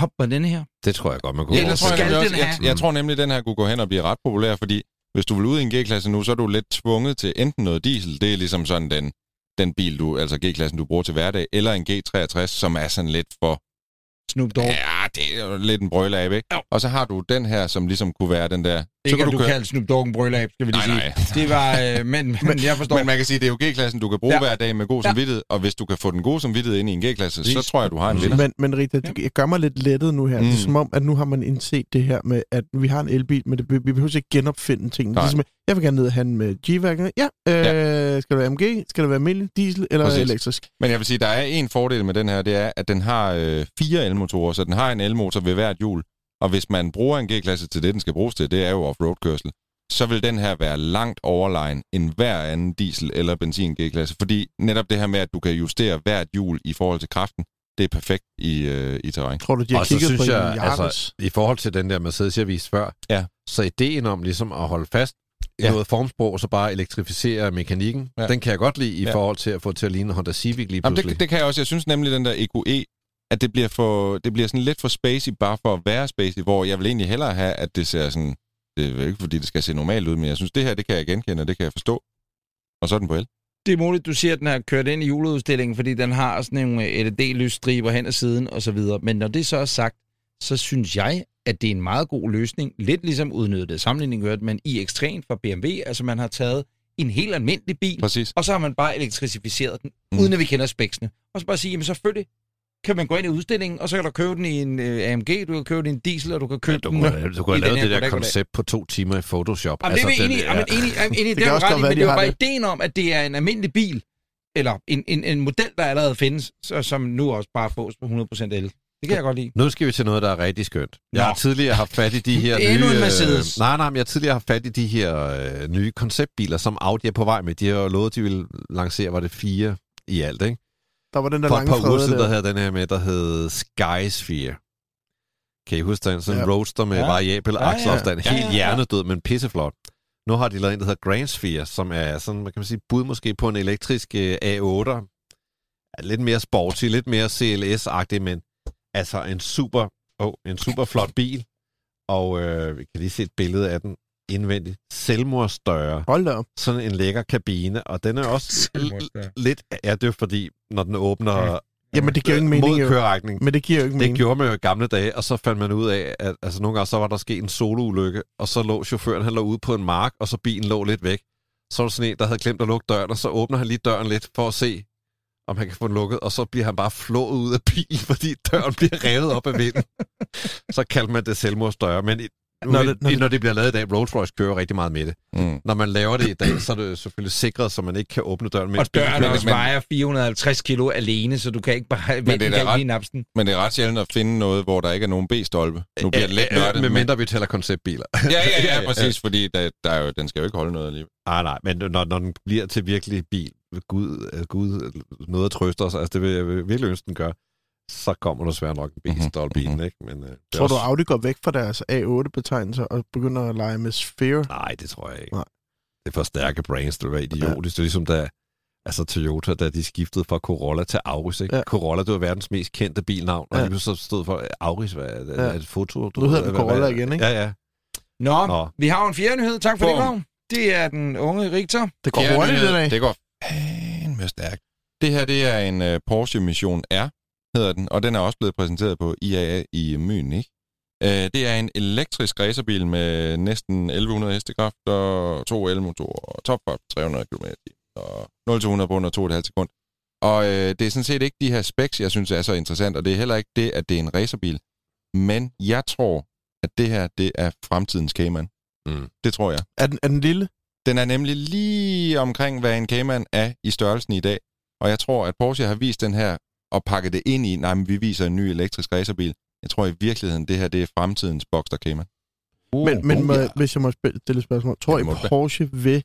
hoppe på denne her? Det tror jeg godt, man kunne Ja, det tror jeg, den også. jeg, jeg tror nemlig, at den her kunne gå hen og blive ret populær, fordi hvis du vil ud i en G-klasse nu, så er du lidt tvunget til enten noget diesel, det er ligesom sådan den, den bil, du, altså G-klassen, du bruger til hverdag, eller en G63, som er sådan lidt for Snoop Dogg. Ja, det er jo lidt en brøler af, ikke? Jo. Og så har du den her, som ligesom kunne være den der... Så Ikke kan at du køre- kalder Snoop Dogg en brølab, skal vi lige Nej, sige. Det var, øh, men, men jeg forstår. Men man kan sige, det er jo G-klassen, du kan bruge Ja. ja. hver dag med god Ja. samvittighed, og hvis du kan få den gode samvittighed ind i en G-klasse, så tror jeg, du har en vinder. Men, men Rita, det jeg gør mig lidt lettet nu her. Mm. Det er Mm. som om, at nu har man indset det her med, at vi har en elbil, men det, vi behøver ikke genopfinde tingene. Nej. Ligesom, jeg vil gerne ned og handle med G-Wagon. Ja, øh, ja, skal det være MG? Skal det være almindelig diesel eller Præcis. elektrisk? Men jeg vil sige, der er en fordel med den her, det er, at den har øh, fire elmotorer, så den har en elmotor ved hvert hjul. Og hvis man bruger en G-klasse til det, den skal bruges til, det er jo off-road-kørsel, så vil den her være langt overlegen end hver anden diesel- eller benzin G-klasse. Fordi netop det her med, at du kan justere hvert hjul i forhold til kraften, det er perfekt i, øh, i terræn. Tror du, de har Og så kigget på synes en jeg, altså, i forhold til den der Mercedes, jeg viste før, Ja. så ideen om ligesom at holde fast i Ja. noget formsprog, og så bare elektrificere mekanikken, Ja. den kan jeg godt lide i Ja. forhold til at få til at ligne en Honda Civic lige Jamen, pludselig. det, det kan jeg også. Jeg synes nemlig, den der EQE, at det bliver, for, det bliver sådan lidt for spacey, bare for at være spacey, hvor jeg vil egentlig hellere have, at det ser sådan... Det er jo ikke, fordi det skal se normalt ud, men jeg synes, det her, det kan jeg genkende, og det kan jeg forstå. Og så er den på el. Det er muligt, du siger, at den er kørt ind i juleudstillingen, fordi den har sådan nogle øh, LED-lysstriber hen ad siden og så videre. Men når det så er sagt, så synes jeg, at det er en meget god løsning. Lidt ligesom udnyttet sammenligning hørt, men i ekstremt fra BMW. Altså man har taget en helt almindelig bil, Præcis. og så har man bare elektrificeret den, mm. uden at vi kender spæksene. Og så bare sige, jamen selvfølgelig kan man gå ind i udstillingen, og så kan du købe den i en øh, AMG, du kan købe den i en diesel, og du kan købe du den... kunne, du kunne have lavet det der koncept på to timer i Photoshop. Jamen, det er den, enige, ja. jamen, enig, jamen, enig, det, kan er ret men de det er har bare det. ideen om, at det er en almindelig bil, eller en, en, en model, der allerede findes, så, som nu også bare fås på 100% el. Det kan jeg godt lide. Nu skal vi til noget, der er rigtig skønt. Jeg Nå. har tidligere haft fat i de her Endnu nye... en Mercedes. Øh, nej, nej, men jeg har tidligere haft fat i de her øh, nye konceptbiler, som Audi er på vej med. De har jo lovet, de ville lancere, var det fire i alt, ikke? Der var den der For et lange par uger siden, der der. havde den her med, der hed Skysphere. Kan I huske den? Sådan en Ja. roadster med Ja. ja. variabel Ja, ja. akselafstand. Ja, Helt ja, ja. hjernedød, men pisseflot. Nu har de lavet en, der hedder Grand Sphere, som er sådan, man kan man sige, bud måske på en elektrisk øh, A8. Er Lidt mere sporty, lidt mere CLS-agtig, men altså en super, oh, en super flot bil. Og øh, vi kan lige se et billede af den indvendigt. Selvmordsdøre. Hold da op. Sådan en lækker kabine, og den er også lidt... Ja, det er fordi, når den åbner Jamen, det giver jo ingen mening, mod køreretning. Men det giver jo ikke Det mening. gjorde man jo i gamle dage, og så fandt man ud af, at altså, nogle gange så var der sket en soloulykke, og så lå chaufføren, han lå ude på en mark, og så bilen lå lidt væk. Så var der sådan en, der havde glemt at lukke døren, og så åbner han lige døren lidt for at se, om han kan få den lukket, og så bliver han bare flået ud af bilen, fordi døren bliver revet op af vinden. så kaldte man det selvmordsdøre, men Når det- det, når det- når det bliver lavet i dag, Rolls-Royce kører rigtig meget med det. Mm. Når man laver det i dag, så er det selvfølgelig sikret, så man ikke kan åbne døren. mens Og døren også men- vejer 450 kilo alene, så du kan ikke bare det vente er ret- lige napse den. Men det er ret sjældent at finde noget, hvor der ikke er nogen B-stolpe. Nu bliver det lidt Øh, øh, nørdet. Med men- mindre vi tæller konceptbiler. Ja, ja, ja, præcis, fordi der, der er jo, den skal jo ikke holde noget alligevel. Nej, nej, men når, når den bliver til virkelig bil, Gud, øh, Gud noget at trøste os, altså det vil jeg virkelig ønske, den gør, så kommer der svært nok en Mhm, B-stolbilen, mhm. ikke? Men, øh, Tror du, også- Audi går væk fra deres A8-betegnelser og begynder at lege med Sphere? Nej, det tror jeg ikke. Nej. Det er for stærke brands, det var idiotisk. Det er ligesom da, altså Toyota, da de skiftede fra Corolla til Auris, ikke? Ja. Ja. Corolla, det var verdens mest kendte bilnavn, og Ja. ja. så stod for Auris, hvad er det, Ja. ja. et foto? Du Nu ved, hedder den Corolla hvad- igen, ikke? Ja, ja. Nå, Nå. vi har jo en fjerde nyhed. Tak for Få det. Grav. Det er den unge Richter. Det går hurtigt, det dag. Det går fandme stærkt. Det her, det er en uh, Porsche Mission R, hedder den, og den er også blevet præsenteret på IAA i Myn, ikke? Uh, det er en elektrisk racerbil med næsten 1100 hestekraft og to elmotorer og topfart på 300 km og 0-100 på under 2,5 sekund. Og uh, det er sådan set ikke de her specs, jeg synes er så interessant, og det er heller ikke det, at det er en racerbil. Men jeg tror, at det her, det er fremtidens Cayman. Mm. Det tror jeg. Er den, er den lille? Den er nemlig lige omkring, hvad en Cayman er i størrelsen i dag. Og jeg tror, at Porsche har vist den her og pakket det ind i, nej, men vi viser en ny elektrisk racerbil. Jeg tror i virkeligheden, det her det er fremtidens Boxster Cayman. Uh, Men, men uh, må, ja. hvis jeg må stille et spørgsmål. Tror Ja, I. Porsche vil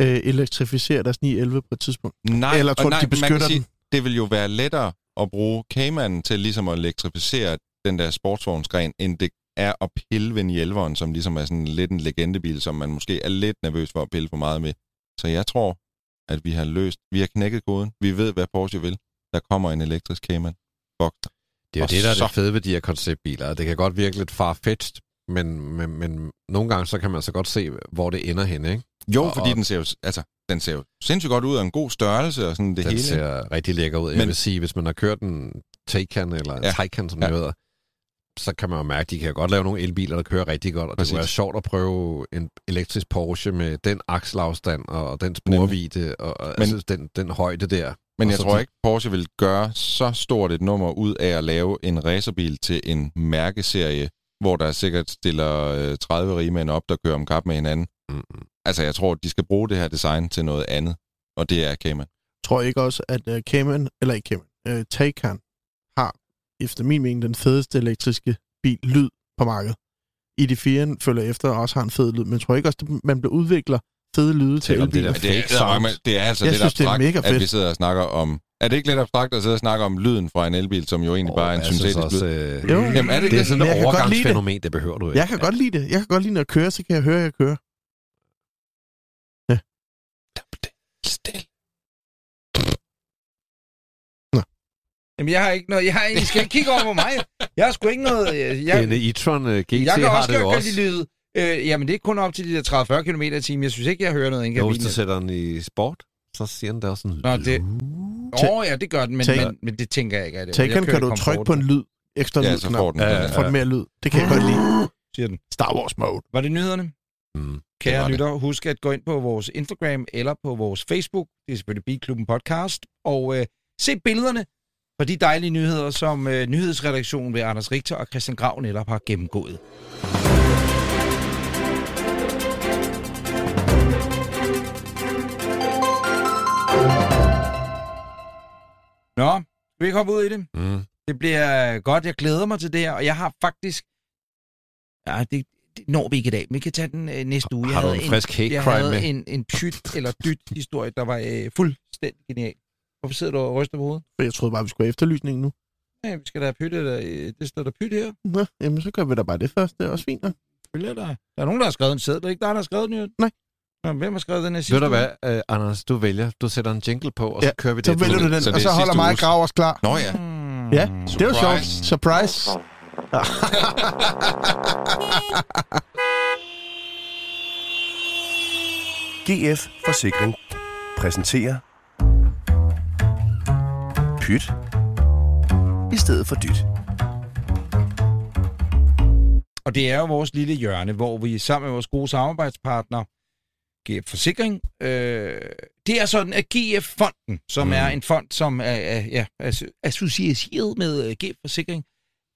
øh, elektrificere deres 911 på et tidspunkt? Nej, Eller tror nej, de men man beskytter kan sige, den? Det vil jo være lettere at bruge Cayman til ligesom at elektrificere den der sportsvognsgren, end det er at pille ved 911'eren, som ligesom er sådan lidt en legendebil, som man måske er lidt nervøs for at pille for meget med. Så jeg tror, at vi har løst, vi har knækket koden. Vi ved, hvad Porsche vil. Der kommer en elektrisk Cayman. Boxster. Det er jo Og det, der er så- det fede ved de her konceptbiler. Det kan godt virke lidt farfetched, Men, men, men nogle gange, så kan man så godt se, hvor det ender hen, ikke? Jo, Og- fordi og- den ser jo, altså, den ser jo sindssygt godt ud, og en god størrelse og sådan det Den hele. ser rigtig lækker ud. Jeg Men- vil sige, hvis man har kørt en Taycan eller en Ja. Taycan, som Ja. det hedder, så kan man jo mærke, at de kan godt lave nogle elbiler, der kører rigtig godt. Og Præcis. det kunne være sjovt at prøve en elektrisk Porsche med den akselafstand og, den sporvidde og, og Men- altså, den, den højde der. Men jeg tror de- ikke, Porsche vil gøre så stort et nummer ud af at lave en racerbil til en mærkeserie, hvor der sikkert stiller øh, 30 rigmænd op, der kører om kap med hinanden. Mm, Altså, jeg tror, de skal bruge det her design til noget andet, og det er Cayman. tror ikke også, at uh, Cayman, eller ikke Cayman, uh, Taycan har, efter min mening, den fedeste elektriske bil lyd på markedet. ID4'en følger efter og også har en fed lyd, men jeg tror ikke også, at man bliver udvikler fede lyde til Selvom det elbiler. der det, er, fake sound. det er altså Jeg lidt synes, det er abstrakt, mega at fedt. vi sidder og snakker om... Er det ikke lidt abstrakt at sidde og snakke om lyden fra en elbil, som jo egentlig Åh, bare er en jeg syntetisk også, lyd? øh, Jo. Jamen, er det Det ikke er det? sådan jeg et kan lide det. overgangsfænomen, det behøver du ikke. Jeg kan godt lide det. Jeg kan godt lide, når jeg kører, så kan jeg høre, at jeg kører. Stil. Jamen, jeg har ikke noget... Jeg har, I skal ikke kigge over på mig. Jeg har sgu ikke noget... Jeg, jeg, En e-tron uh, GT jeg kan har også det jo godt også. Øh, jamen, det er kun op til de der 30-40 km i timen. Jeg synes ikke, jeg hører noget Jo, hvis du kabinen. sætter den i sport, så siger den der sådan... Nå, det- Åh, oh, ja, det gør den, men, Take- men, men det tænker jeg ikke. At det. Kører kan du trykke på en lyd, ekstra Ja, lyd så får den. Ja, den ja, får den mere lyd. Det kan jeg godt lide. siger den. Star Wars mode. Var det nyhederne? Mm. Det Kære det. lytter, husk at gå ind på vores Instagram eller på vores Facebook. Det er selvfølgelig Bilklubben Podcast. Og øh, se billederne fra de dejlige nyheder, som øh, nyhedsredaktionen ved Anders Richter og Christian Grav netop har gennemgået. Nå, skal vi ikke hoppe ud i det? Mm. Det bliver godt. Jeg glæder mig til det her, og jeg har faktisk... Ja, det, det når vi ikke i dag, men vi kan tage den øh, næste uge. Jeg Har du havde en frisk hate jeg crime havde med? en, en pyt eller dyt historie, der var øh, fuldstændig genial. Hvorfor sidder du og ryster på hovedet? For jeg troede bare, vi skulle have efterlysning nu. Ja, vi skal da have pyt, eller, øh, det står der pyt her. Nå, jamen så gør vi da bare det først. Det er også fint. nok. Følger der. Der er nogen, der har skrevet en sæd. Det er ikke dig, der har skrevet den, jo? Nej. Nå, hvem har skrevet den her sidste Ved du uge? hvad, uh, Anders, du vælger. Du sætter en jingle på, og så Ja, kører vi det. Så vælger du Så den, det og så holder mig Grav os klar. Nå ja. Mm. Ja, det var sjovt. Surprise. Surprise. GF Forsikring præsenterer Pyt i stedet for dyt. Og det er jo vores lille hjørne, hvor vi sammen med vores gode samarbejdspartner, GF Forsikring, øh, det er sådan, at GF-fonden, som mm. er en fond, som er, er ja, er associeret med øh, GF Forsikring,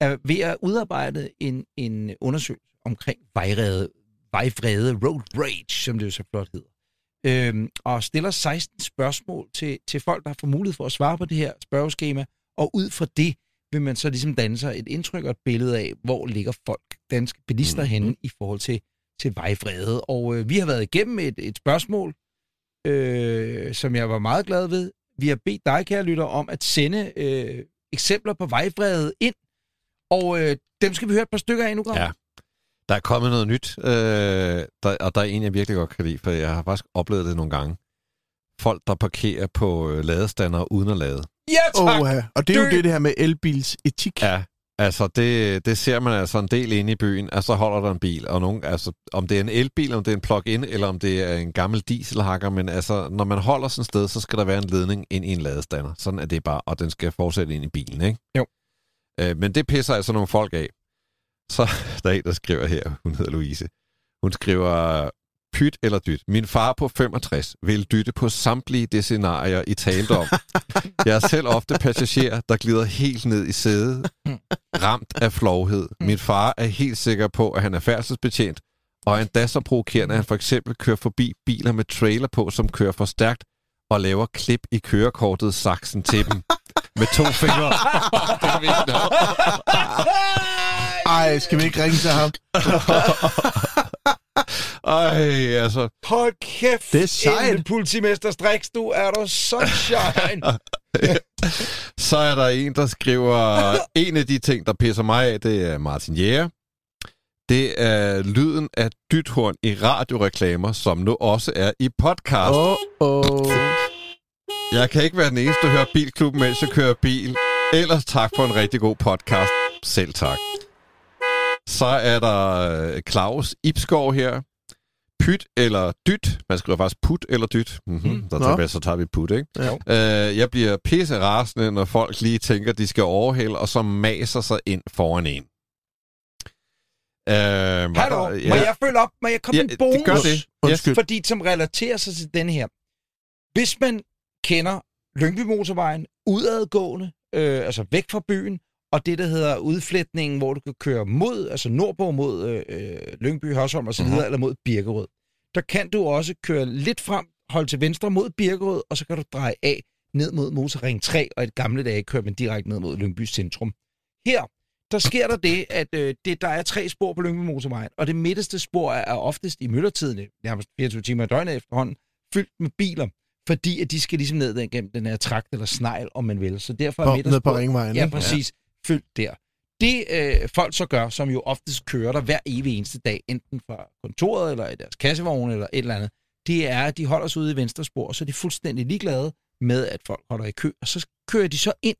er ved at udarbejde en, en undersøgelse omkring vejrede, vejvrede, road rage, som det jo så flot hedder. Øhm, og stiller 16 spørgsmål til, til folk, der har fået mulighed for at svare på det her spørgeskema, og ud fra det vil man så ligesom danne sig et indtryk og et billede af, hvor ligger folk, danske bilister, mm. henne i forhold til, til vejvrede. Og øh, vi har været igennem et, et spørgsmål, øh, som jeg var meget glad ved. Vi har bedt dig, kære lytter, om at sende øh, eksempler på vejvrede ind, og øh, dem skal vi høre et par stykker af nu, Grav. Ja. Der er kommet noget nyt, øh, der, og der er en, jeg virkelig godt kan lide, for jeg har faktisk oplevet det nogle gange. Folk, der parkerer på øh, ladestander uden at lade. Ja, tak! Oh, ja. Og det er jo Dø. det, det her med elbils etik. Ja, altså det, det ser man altså en del inde i byen, altså holder der en bil, og nogen, altså om det er en elbil, om det er en plug-in, eller om det er en gammel dieselhakker, men altså når man holder sådan et sted, så skal der være en ledning ind i en ladestander. Sådan er det bare, og den skal fortsætte ind i bilen, ikke? Jo. Øh, men det pisser altså nogle folk af. Så der er en, der skriver her, hun hedder Louise. Hun skriver, pyt eller dyt. Min far på 65 vil dytte på samtlige det scenarier, I talte om. Jeg er selv ofte passager, der glider helt ned i sædet, ramt af flovhed. Min far er helt sikker på, at han er færdselsbetjent, og endda så provokerende, at han for eksempel kører forbi biler med trailer på, som kører for stærkt, og laver klip i kørekortet saksen til dem. Med to fingre. Ej, skal vi ikke ringe til ham? Ej, altså. Hold kæft, Det er sejt. en politimester Strix, du er der sunshine. Så er der en, der skriver, en af de ting, der pisser mig af, det er Martin Jæger. Det er lyden af dythorn i radioreklamer, som nu også er i podcast. Oh, oh. Jeg kan ikke være den eneste, der hører Bilklubben, mens jeg kører bil. Ellers tak for en rigtig god podcast. Selv tak. Så er der øh, Claus Ibskov her. Pyt eller dyt. Man skriver faktisk put eller dyt. Mm-hmm. Mm. Så, tager vi, så tager vi put, ikke? Ja. Øh, jeg bliver pisse rasende, når folk lige tænker, de skal overhælde, og så maser sig ind foran en. Øh, Hallo, der- må jeg følge op? Må jeg komme Ja, en bonus? det gør det. Undskyld. Fordi som relaterer sig til den her. Hvis man kender Lyngby Motorvejen udadgående, øh, altså væk fra byen, og det, der hedder udflætningen, hvor du kan køre mod, altså nordpå mod øh, Lyngby, Hørsholm videre, Mhm. eller mod Birkerød. Der kan du også køre lidt frem, holde til venstre mod Birkerød, og så kan du dreje af ned mod Motorring 3, og i et gamle dage kører man direkte ned mod Lyngby centrum. Her, der sker der det, at øh, det, der er tre spor på Lyngby Motorvejen, og det midterste spor er, er oftest i myldretiden, nærmest 24 timer i døgnet efterhånden, fyldt med biler, fordi at de skal ligesom ned gennem den her trakt eller snegl, om man vil. Så derfor er På, ned på ringvejen. Ja, præcis. Fyldt der. Det øh, folk så gør, som jo oftest kører der hver evig eneste dag, enten fra kontoret eller i deres kassevogn eller et eller andet, det er, at de holder sig ude i venstre spor, og så er de fuldstændig ligeglade med, at folk holder i kø, og så kører de så ind,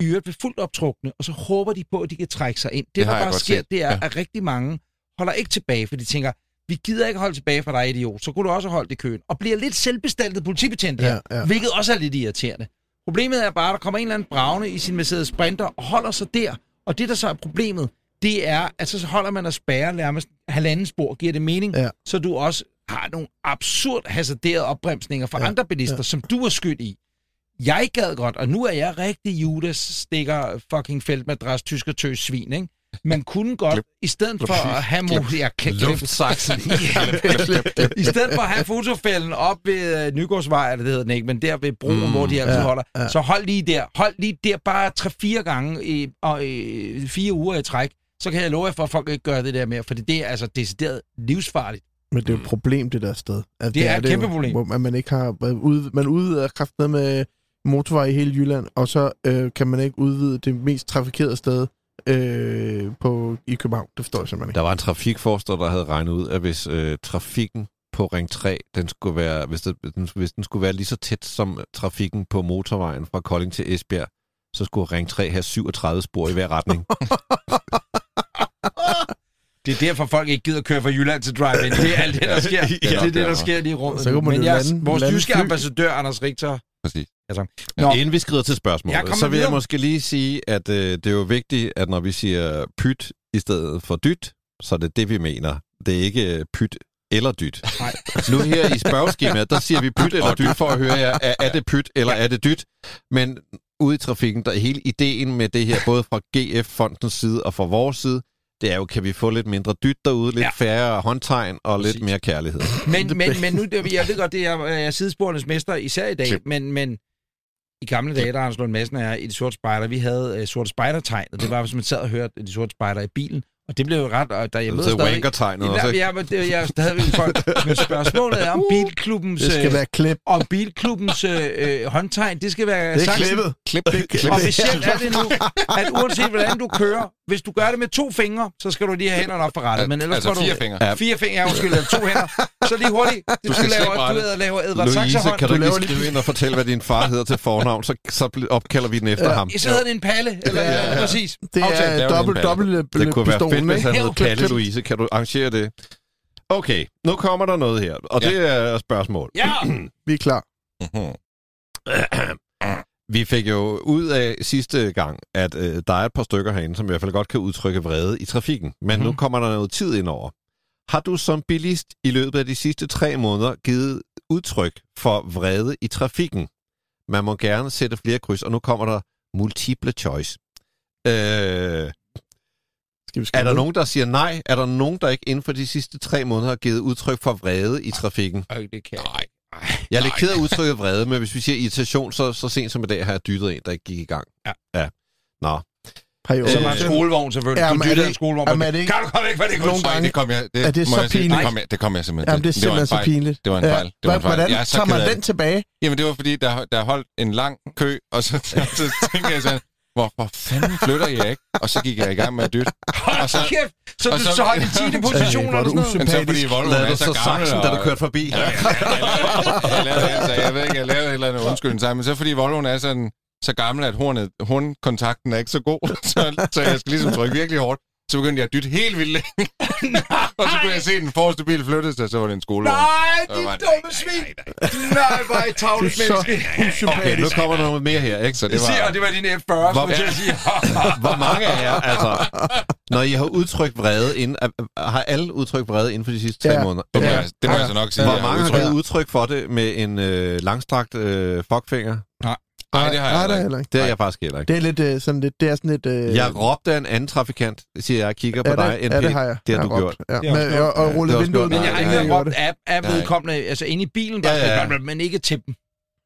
i øvrigt ved fuldt optrukne, og så håber de på, at de kan trække sig ind. Det, Det der bare sker, set. det er, Ja. at rigtig mange holder ikke tilbage, for de tænker, vi gider ikke holde tilbage for dig, idiot, så kunne du også have holdt i køen, og bliver lidt selvbestaltet politibetjent her, Ja, ja. hvilket også er lidt irriterende. Problemet er bare, at der kommer en eller anden bravne i sin Mercedes Sprinter og holder sig der. Og det, der så er problemet, det er, at så holder man og spærrer nærmest halvanden spor, giver det mening, Ja. så du også har nogle absurd hasarderede opbremsninger fra Ja, andre bilister, ja. som du er skyld i. Jeg gad godt, og nu er jeg rigtig Judas stikker fucking feltmadras, tysker tøs svin, ikke? Man kunne godt, i stedet for at have... Mo- klip, klip. Luftsaksen. I stedet for at have fotofælden op ved øh, Nygårdsvej, eller det hedder den ikke, men der ved broen, mm, Mm, hvor de altid ja, holder, ja. så hold lige der. Hold lige der bare tre-fire gange i, og, i fire uger i træk. Så kan jeg love jer for, at folk ikke gør det der mere, for det er altså decideret livsfarligt. Men det er jo et problem, det der sted. Altså, Det er et kæmpe jo, problem. Hvor man, man ikke har... Ud, man udvider kraften med motorvej i hele Jylland, og så øh, kan man ikke udvide det mest trafikerede sted øh, på, i København. Det forstår jeg simpelthen ikke. Der var en trafikforsker, der havde regnet ud, at hvis øh, trafikken på Ring 3, den skulle være, hvis, det, den, hvis den skulle være lige så tæt som trafikken på motorvejen fra Kolding til Esbjerg, så skulle Ring 3 have 37 spor i hver retning. Det er derfor, folk ikke gider køre fra Jylland til drive-in. Det er alt det, der sker. Ja, det er det, der sker lige i rummet. Så kan man Men lande- vores lande tyske fly. ambassadør, Anders Richter... Præcis. Altså, Nå. Inden vi skrider til Ja, spørgsmålet, så vil jeg måske lige sige, at øh, det er jo vigtigt, at når vi siger pyt i stedet for dyt, så er det det, vi mener. Det er ikke øh, pyt eller dyt. Nej. Nu her i spørgeskemaet, der siger vi pyt eller dyt for at høre jer, er, er det pyt eller er det dyt? Men ude i trafikken, der er hele ideen med det her, både fra GF-fondens side og fra vores side, det er jo, kan vi få lidt mindre dyt derude, lidt Ja. færre håndtegn og Præcis. lidt mere kærlighed. Men, men, men nu, det- jeg ved godt, det er, jeg er sidesporenes mester, især i dag, Klip. men, men i gamle dage, der har Hans Lund Madsen og jeg i de sorte spejder, vi havde uh, sorte spejdertegnet. Det var, hvis man sad og hørte de sorte spejder i bilen, og det blev jo ret, og der jeg Så stadig... wanker-tegnet Ja, også. ikke? ja, men det, jeg er stadigvæk folk. Men spørgsmålet er om bilklubbens, Det skal øh, være klip. om bilklubbens øh, øh, håndtegn, det skal være Det er klippet. Klip det. Klip det. Officielt er det nu, at uanset hvordan du kører, hvis du gør det med to fingre, så skal du lige have hænderne op for rettet. Men ellers altså får du fire fingre. Fire fingre, ja, undskyld, to hænder. Så lige hurtigt. Du, skal laver, slippe du rettet. laver Edvard Louise, kan du Du ikke laver lige skrive ind og fortælle, hvad din far hedder til fornavn, så, så opkalder vi den efter Ja. ham. Så hedder det en palle, eller Ja, ja, ja. præcis. Det er dobbelt, dobbelt Det kunne være fedt, hvis han hed Palle. Louise. Kan du arrangere det? Okay, nu kommer der noget her, og Ja. det er et spørgsmål. Ja, Vi er klar. Mhm. Vi fik jo ud af sidste gang, at øh, der er et par stykker herinde, som i hvert fald godt kan udtrykke vrede i trafikken. Men mm-hmm. nu kommer der noget tid ind over. Har du som bilist i løbet af de sidste tre måneder givet udtryk for vrede i trafikken? Man må gerne sætte flere kryds, og nu kommer der multiple choice. Øh, Skal vi er der nogen, der siger nej? Er der nogen, der ikke inden for de sidste tre måneder har givet udtryk for vrede i trafikken? Øh, det kan jeg Jeg er lidt ked af udtrykket vrede, men hvis vi siger irritation, så, så sent som i dag har jeg dyttet en, der ikke gik i gang. Ja. ja. Nå. Har I Som er en skolevogn, selvfølgelig. Ja, Du det- en skolevogn. jamen, er det ikke- Kan du komme væk fra det Nogle gange- det kom jeg, det, Er det så pinligt? Det kom jeg, det kom jeg simpelthen Jamen, det er til. var en simpelthen så fejl. pinligt. Det var en fejl. Det var en fejl. Hvordan Jeg er så tager man den tilbage? Jamen, det var fordi, der, der holdt en lang kø, og så, så tænkte jeg sådan, hvorfor fanden flytter jeg ikke? Og så gik jeg i gang med at dytte. Og så, Hold kæft! Så og du så- så holdt i 10. position hvor er eller du sådan noget? men så fordi Volvo Lad er du så så gammel, saksen, da du og- kørte forbi. Ja, jeg, jeg, lavede, altså, jeg ved ikke, jeg lavede et eller andet undskyldning sammen, men så fordi Volvoen er sådan, så gammel, at hornet, hornkontakten er ikke så god, så, så jeg skal ligesom trykke virkelig hårdt. Så begyndte jeg at dytte helt vildt længe. og så kunne jeg se den forreste bil flytte sig, så var det en skole. Nej, din var det- dumme nej, svin! nej, nej, Nej, bare et tavligt Du er så menneske. Okay, nu kommer der noget mere her, ikke? Så Det det siger, var... og det var din F40, Hvor- skulle jeg sige. Hvor mange af jer, altså, når I har udtrykt vrede, inden, har alle udtrykt vrede inden for de sidste tre Ja. måneder? Det må, Ja. jeg, det må jeg så nok sige. Hvor jeg har mange har udtrykt. givet udtryk for det med en øh, langstrakt øh, fuckfinger? Nej, det har jeg Nej, heller det er ikke. heller ikke. Det Nej. jeg faktisk heller ikke. Det er lidt øh, sådan lidt, det er sådan lidt... Øh, Jeg råbte en anden trafikant, siger jeg, og kigger på dig, det, NP. ja, det har jeg. Det har jeg du råbt. gjort. Ja. Det har jeg Men, og, og rullet Det har vinduet jeg Men jeg har Nej, ikke jeg råbt det. af, af Nej. vedkommende, altså inde i bilen, Ja, ja. men ikke til dem.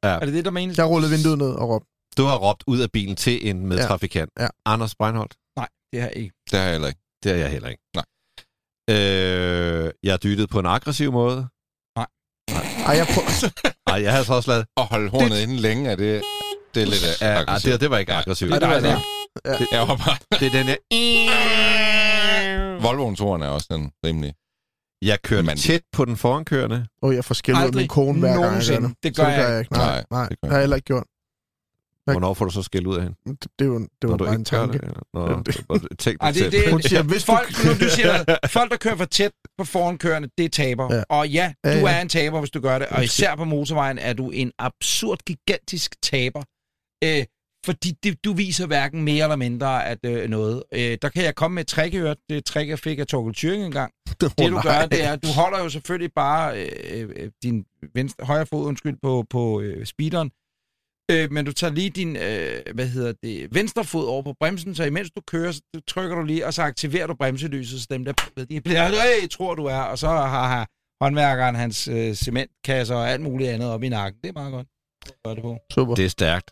Ja. Er det det, der menes? Jeg rullede vinduet ned og råbte. Du har råbt ud af bilen til en medtrafikant. Ja. Anders Breinholt? Nej, det har jeg ikke. Det har jeg heller ikke. Det er jeg heller ikke. Nej. Øh, jeg dyttede på en aggressiv måde. Ej, jeg prøver... Ej, jeg havde så også lavet... At holde hornet inde længe, er det, det er lidt øh, Ja, ej, aggressivt. det, det var ikke aggressivt. Nej, det var det. Jeg var bare... Det er den her... Volvoens horn er også den rimelig. Jeg kørte Men- tæt på den forankørende. Åh, jeg får skæld ud af Aldrig min kone hver gang, jeg gør det. Det Så gør det gør jeg jeg ikke. Nej, Nej, nej, det det har jeg heller ikke gjort. Jeg- Hvornår får du så skæld ud af hende? Det, det var, det Når var du bare en tanke. det? Nå, Ja, det- det Ej, det, det, Hun siger, hvis du- folk, nu, du siger, folk, der kører for tæt på forankørende, det er taber. Ja. Og ja, Ja, du ja. er en taber, hvis du gør det. Og især på motorvejen er du en absurd, gigantisk taber. Øh, fordi det, du viser hverken mere eller mindre at øh, noget. Øh, der kan jeg komme med et trick, øvrigt. Det trick, jeg fik af Torkel Thuring engang. Det du gør, det er, at du holder jo selvfølgelig bare øh, øh, din venstre, højre fod undskyld, på, på øh, speederen, øh, men du tager lige din øh, hvad hedder det, venstre fod over på bremsen, så imens du kører, så trykker du lige, og så aktiverer du bremselyset, så dem der de bliver, hey, tror du er, og så har, har håndværkeren hans øh, cementkasser og alt muligt andet op i nakken. Det er meget godt. Det på. Super. Det er stærkt.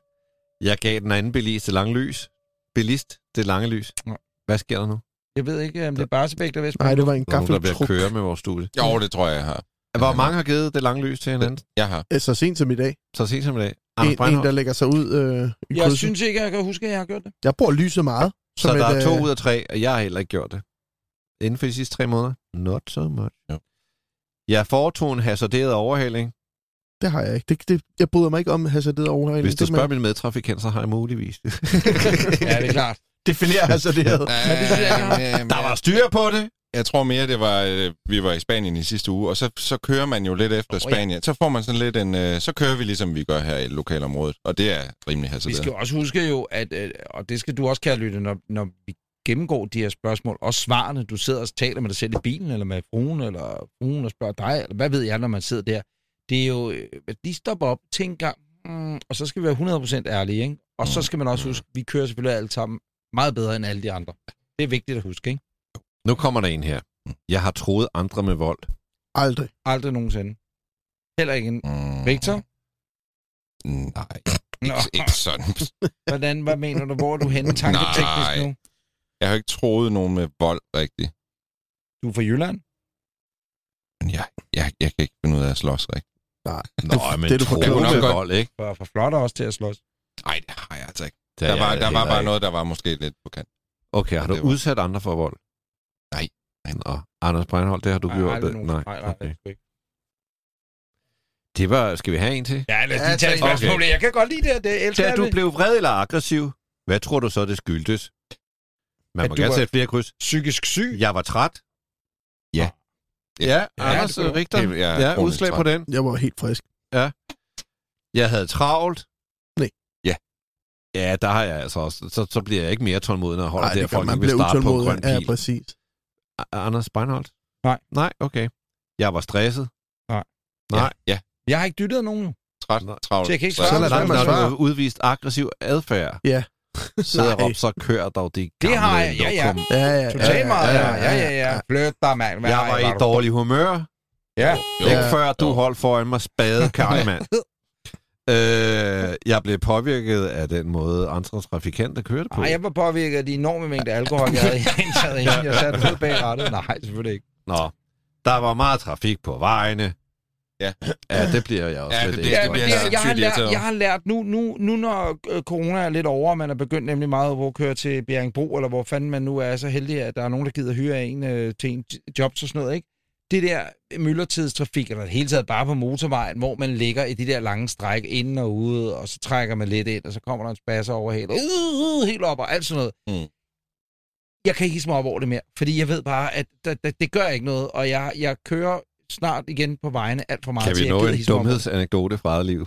Jeg gav den anden bilist det lange lys. Bilist det lange lys. Ja. Hvad sker der nu? Jeg ved ikke, om det er Barsebæk, der vil Nej, det var en nogen, der bliver køre med vores studie. Jo, det tror jeg, jeg har. Hvor mange har givet det lange lys til hinanden? Jeg har. Øh, Så sent som i dag. Så sent som i dag. Anders En, en, Breinholt. der lægger sig ud øh, i Jeg krydset. synes ikke, jeg kan huske, at jeg har gjort det. Jeg bruger lyset meget. Så som der et, er to øh, ud af tre, og jeg har heller ikke gjort det. Inden for de sidste tre måneder? Not so much. Jo. Jeg foretog en hasarderet overhaling. Det har jeg ikke. Det, det, jeg bryder mig ikke om hasarderet overhaling. Hvis du Det spørger min medtrafikant, så har jeg muligvis. Ja, det er klart. Definerer hasarderet. Men det synes jeg ikke, jeg der var styr på det. Jeg tror mere, det var, øh, vi var i Spanien i sidste uge, og så, så kører man jo lidt efter ja. Spanien. Så får man sådan lidt en, øh, så kører vi ligesom vi gør her i lokalområdet, og det er rimelig Vi hasarderet. skal jo også huske jo, at, øh, og det skal du også, kære lytte, når, når vi gennemgår de her spørgsmål, og svarene, du sidder og taler med dig selv i bilen, eller med fruen, eller fruen og spørger dig, eller hvad ved jeg, når man sidder der. Det er jo, øh, at de stopper op, tænker, mm, og så skal vi være 100% ærlige, ikke? Og så skal man også huske, vi kører selvfølgelig alle sammen meget bedre end alle de andre. Det er vigtigt at huske, ikke? Nu kommer der en her. Jeg har troet andre med vold. Aldrig. Aldrig nogensinde. Heller ikke en... Mm, Victor? Nej, Nå, ikke, ikke sådan. hvordan, hvad mener du? Hvor er du henne tanketeknisk Nej. nu? Jeg har ikke troet nogen med vold rigtigt. Du er fra Jylland? Men jeg, jeg, jeg kan ikke finde ud af at slås rigtigt. Nej. Nå, men det er du med godt. vold, ikke? For, for flot også til at slås. Nej, det har jeg altså ikke. Det Der er var, der var bare ikke. noget, der var måske lidt på kant. Okay, har du det var- udsat andre for vold? Nej. Nej. Nå, Anders Breinholt, det har du Nej, gjort. Det. Nej, nej, nej, okay. det. Det var, skal vi have en til? Ja, lad os lige tage et spørgsmål. Okay. Jeg kan godt lide det. Det elsker Da du blev vred eller aggressiv, hvad tror du så, det skyldtes? Man At må gerne var- sætte flere kryds. Psykisk syg. Jeg var træt. Ja. Ja, Ja, Anders du. Richter. Er Ja, kronisk udslag på den. Jeg var helt frisk. Jeg havde travlt. Nej. Ja. Ja, der har jeg altså også. Så, så bliver jeg ikke mere tålmodig, når jeg holder Nej, der, det gør, folk man ikke vil starte på en grøn Ja, pil. præcis. A- Anders Beinholt? Nej. Nej, okay. Jeg var stresset. Nej. Nej. Ja, ja. Jeg har ikke dyttet nogen nu. Træt, travlt. Så jeg kan ikke svare. Så lad Nej, være med når at du svare. har udvist aggressiv adfærd, Ja. Sidder op, så kører dog de Det gamle har jeg, ja, ja. lokum. Ja, ja, Totalt meget. Ja, ja, ja. ja. Flyt dig, mand. Jeg var i dårlig humør. Ja. Ikke før du holdt foran mig spade, Karlmann. øh, jeg blev påvirket af den måde, andre trafikanter kørte på. Nej, jeg var påvirket af de enorme mængder alkohol, jeg havde indtaget, inden jeg satte fod bag rettet. Nej, selvfølgelig ikke. Nå, der var meget trafik på vejene. Ja. Ja, det bliver jeg også Ja, lidt det bliver- men bliver det, jeg jeg, har lært, jeg har lært nu, nu, nu når øh, corona er lidt over, og man er begyndt nemlig meget at køre til Bjerringbro, eller hvor fanden man nu er så heldig, at der er nogen, der gider hyre en øh, til en j- jobs og sådan noget, ikke? Det der myldretidstrafik, eller det hele taget bare på motorvejen, hvor man ligger i de der lange stræk inden og ude, og så trækker man lidt ind, og så kommer der en spasser over helt, uh, helt op og alt sådan noget. Mm. jeg kan ikke hisse mig op over det mere, fordi jeg ved bare, at det, det, det gør ikke noget, og jeg, jeg kører snart igen på vejene alt for meget Kan til, vi jeg nå en dumhedsanekdote fra eget liv?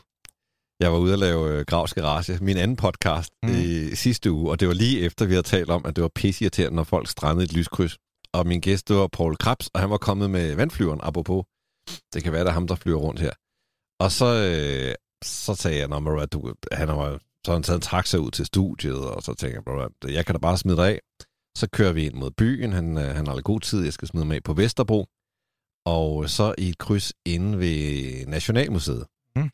Jeg var ude at lave øh, Gravs Garage, min anden podcast, Mm. i sidste uge, og det var lige efter, vi havde talt om, at det var pisseirriterende, når folk strandede et lyskryds. Og min gæst, det var Paul Krabs, og han var kommet med vandflyveren, apropos. Det kan være, det er ham, der flyver rundt her. Og så, øh, så sagde jeg, når du, han har så han taget en taxa ud til studiet, og så tænker jeg, "Bro, jeg kan da bare smide dig af. Så kører vi ind mod byen, han, øh, han har lidt god tid, jeg skal smide mig af på Vesterbro. Og så i et kryds inde ved Nationalmuseet. Mm.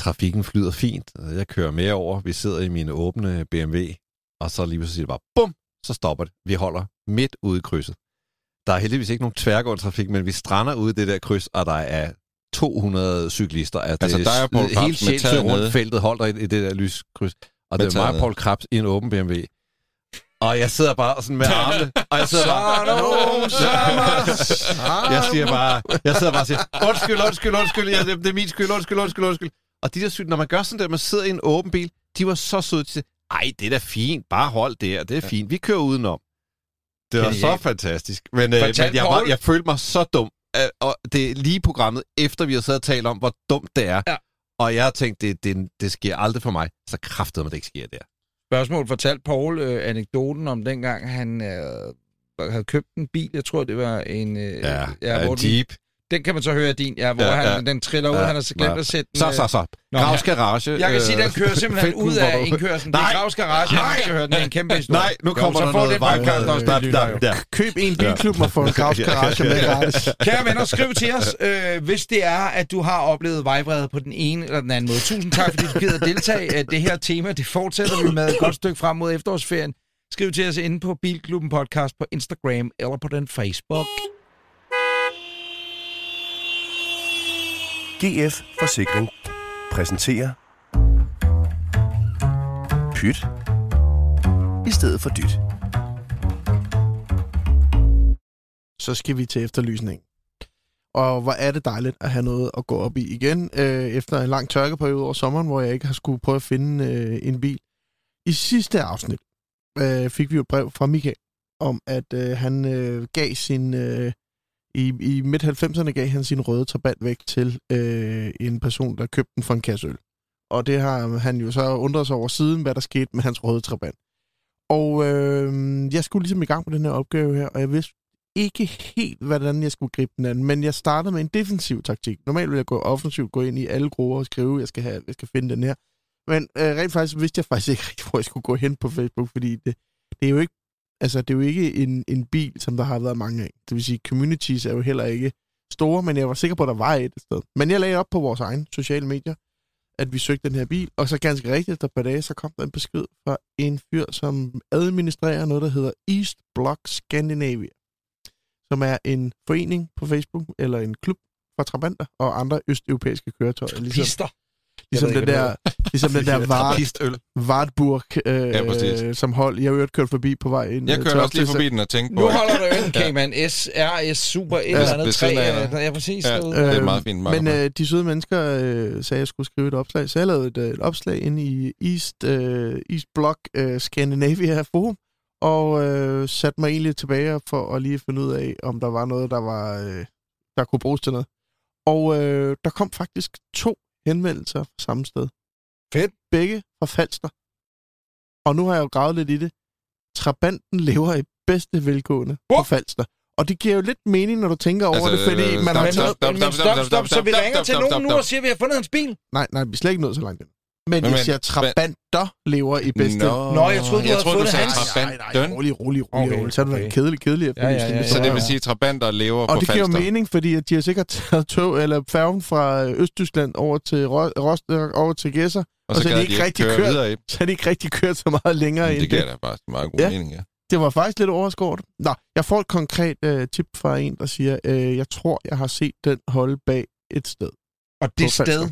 Trafikken flyder fint, og jeg kører med over. Vi sidder i min åbne BMW, og så lige det bare, bum, så stopper det. Vi holder midt ude i krydset. Der er heldigvis ikke nogen tværgående trafik, men vi strander ude i det der kryds, og der er 200 cyklister. Altså, Altså, der er Poul Krebs helt med taget rundt feltet holdt der i, i det der lyskryds. Og det er mig Paul Krabs i en åben BMW. Og jeg sidder bare sådan med armene, og jeg sidder bare... Jeg siger bare, jeg sidder bare og siger, undskyld, undskyld, undskyld, ja, det, er min skyld, undskyld, undskyld, undskyld. Og de der sygt, når man gør sådan der, man sidder i en åben bil, de var så søde, de siger, ej, det er da fint, bare hold det her, det er fint, vi kører udenom. Det var så fantastisk. Men, øh, men jeg, var, jeg følte mig så dum. Øh, og det er lige programmet, efter vi har siddet og talt om, hvor dumt det er. Ja. Og jeg har tænkt, det, det, det sker aldrig for mig. Så kræftede det ikke sker der. Spørgsmål fortalte Paul øh, anekdoten om dengang, han øh, havde købt en bil. Jeg tror, det var en... Øh, Ja, ja en Jeep. Den kan man så høre af din, ja, hvor Ja, han, ja. den triller ud. Ja, han har så glemt ja. at sætte den... Så, øh, så, så. Nå, Gravs. Garage. Jeg kan sige, den øh, kører simpelthen ud af du- indkørslen. Det er Nej. Gravs Garage, Nej. han skal høre den. Det er en kæmpe historie. Nej, nu kommer jo, der så får noget podcast også, der, der, der. Køb en bilklub og få en Gravs Garage med gratis. Kære venner, skriv til os, øh, hvis det er, at du har oplevet vejvrede på den ene eller den anden måde. Tusind tak, fordi du gider at deltage. Øh, Det her tema, det fortsætter vi med et godt stykke frem mod efterårsferien. Skriv til os inde på Bilklubben Podcast på Instagram eller på den Facebook. GF Forsikring præsenterer Pyt i stedet for dyt. så skal vi til efterlysning. Og hvor er det dejligt at have noget at gå op i igen, øh, efter en lang tørkeperiode over sommeren, hvor jeg ikke har skulle prøve at finde øh, en bil. I sidste afsnit øh, fik vi jo et brev fra Michael, om at øh, han øh, gav sin... Øh, i i midt-90'erne gav han sin røde trabant væk til øh, en person, der købte den for en kasse øl. Og det har han jo så undret sig over siden, hvad der skete med hans røde trabant. Og øh, jeg skulle ligesom i gang med den her opgave her, og jeg vidste ikke helt, hvordan jeg skulle gribe den anden, men jeg startede med en defensiv taktik. Normalt ville jeg gå offensivt, gå ind i alle grupper og skrive, jeg skal, have, jeg skal finde den her. Men øh, rent faktisk vidste jeg faktisk ikke rigtig, hvor jeg skulle gå hen på Facebook, fordi det, det er jo ikke, altså, det er jo ikke en, en bil, som der har været mange af. Det vil sige, communities er jo heller ikke store, men jeg var sikker på, at der var et sted. Men jeg lagde op på vores egen sociale medier, at vi søgte den her bil, og så ganske rigtigt, efter et par dage, så kom der en besked fra en fyr, som administrerer noget, der hedder East Block Scandinavia som er en forening på Facebook, eller en klub for trabanter og andre østeuropæiske køretøjer. Ligesom, Pister ligesom ved den der, ligesom den der Vart. Vartburg, Ja, præcis. øh, som hold. Jeg har jo hørt kørt forbi på vej ind. Jeg øh, kørte til også lige forbi den og tænkte på, Nu holder der øl, Cayman. S, R, S, Super, et eller andet af- Ja, ja, præcis. Ja, det er Øhm, meget fint Men øh, de søde mennesker øh, sagde, at jeg skulle skrive et opslag, så jeg lavede et, øh, et opslag inde i East, øh, East Block øh, Scandinavia Forum, og øh, satte mig egentlig tilbage for at lige finde ud af, om der var noget, der var øh, der kunne bruges til noget. Og øh, der kom faktisk to henvendelser fra samme sted. Fedt. Begge fra Falster. Og nu har jeg jo gravet lidt i det. Trabanten lever i bedste velgående på Hvor? Falster. Og det giver jo lidt mening, når du tænker over Altså, det, fordi øh, man har Men, stop, taget... stop, men, stop, men stop, stop, stop, stop, så stop, vi stop, ringer stop, til stop, nogen stop, nu stop. og siger, at vi har fundet hans bil. Nej, nej, vi er slet ikke nået så langt ind. Men, Men- jeg siger, trabanter lever i bedste... Nå, Nå, jeg troede, du jeg troede, du sagde hans. Trabant. Nej, nej, rolig, rolig, rolig. Okay, Okay, så er det okay. okay. kedelig, kedelig Ja, ja, ja, ja. Så det vil sige, at trabanter lever Og på det giver mening, fordi at de har sikkert taget tog eller færgen fra øh, Østtyskland over til Ro- Rostock, over til Gæsser, Og og så så er de ikke rigtig køre kørt. så har de ikke rigtig kørt så meget længere Men end Det det. giver da bare meget god Ja. mening, ja. Det var faktisk lidt overskåret. Nå, jeg får et konkret øh, tip fra en, der siger, øh, jeg tror, jeg har set den holde bag et sted. Og det Falster. sted.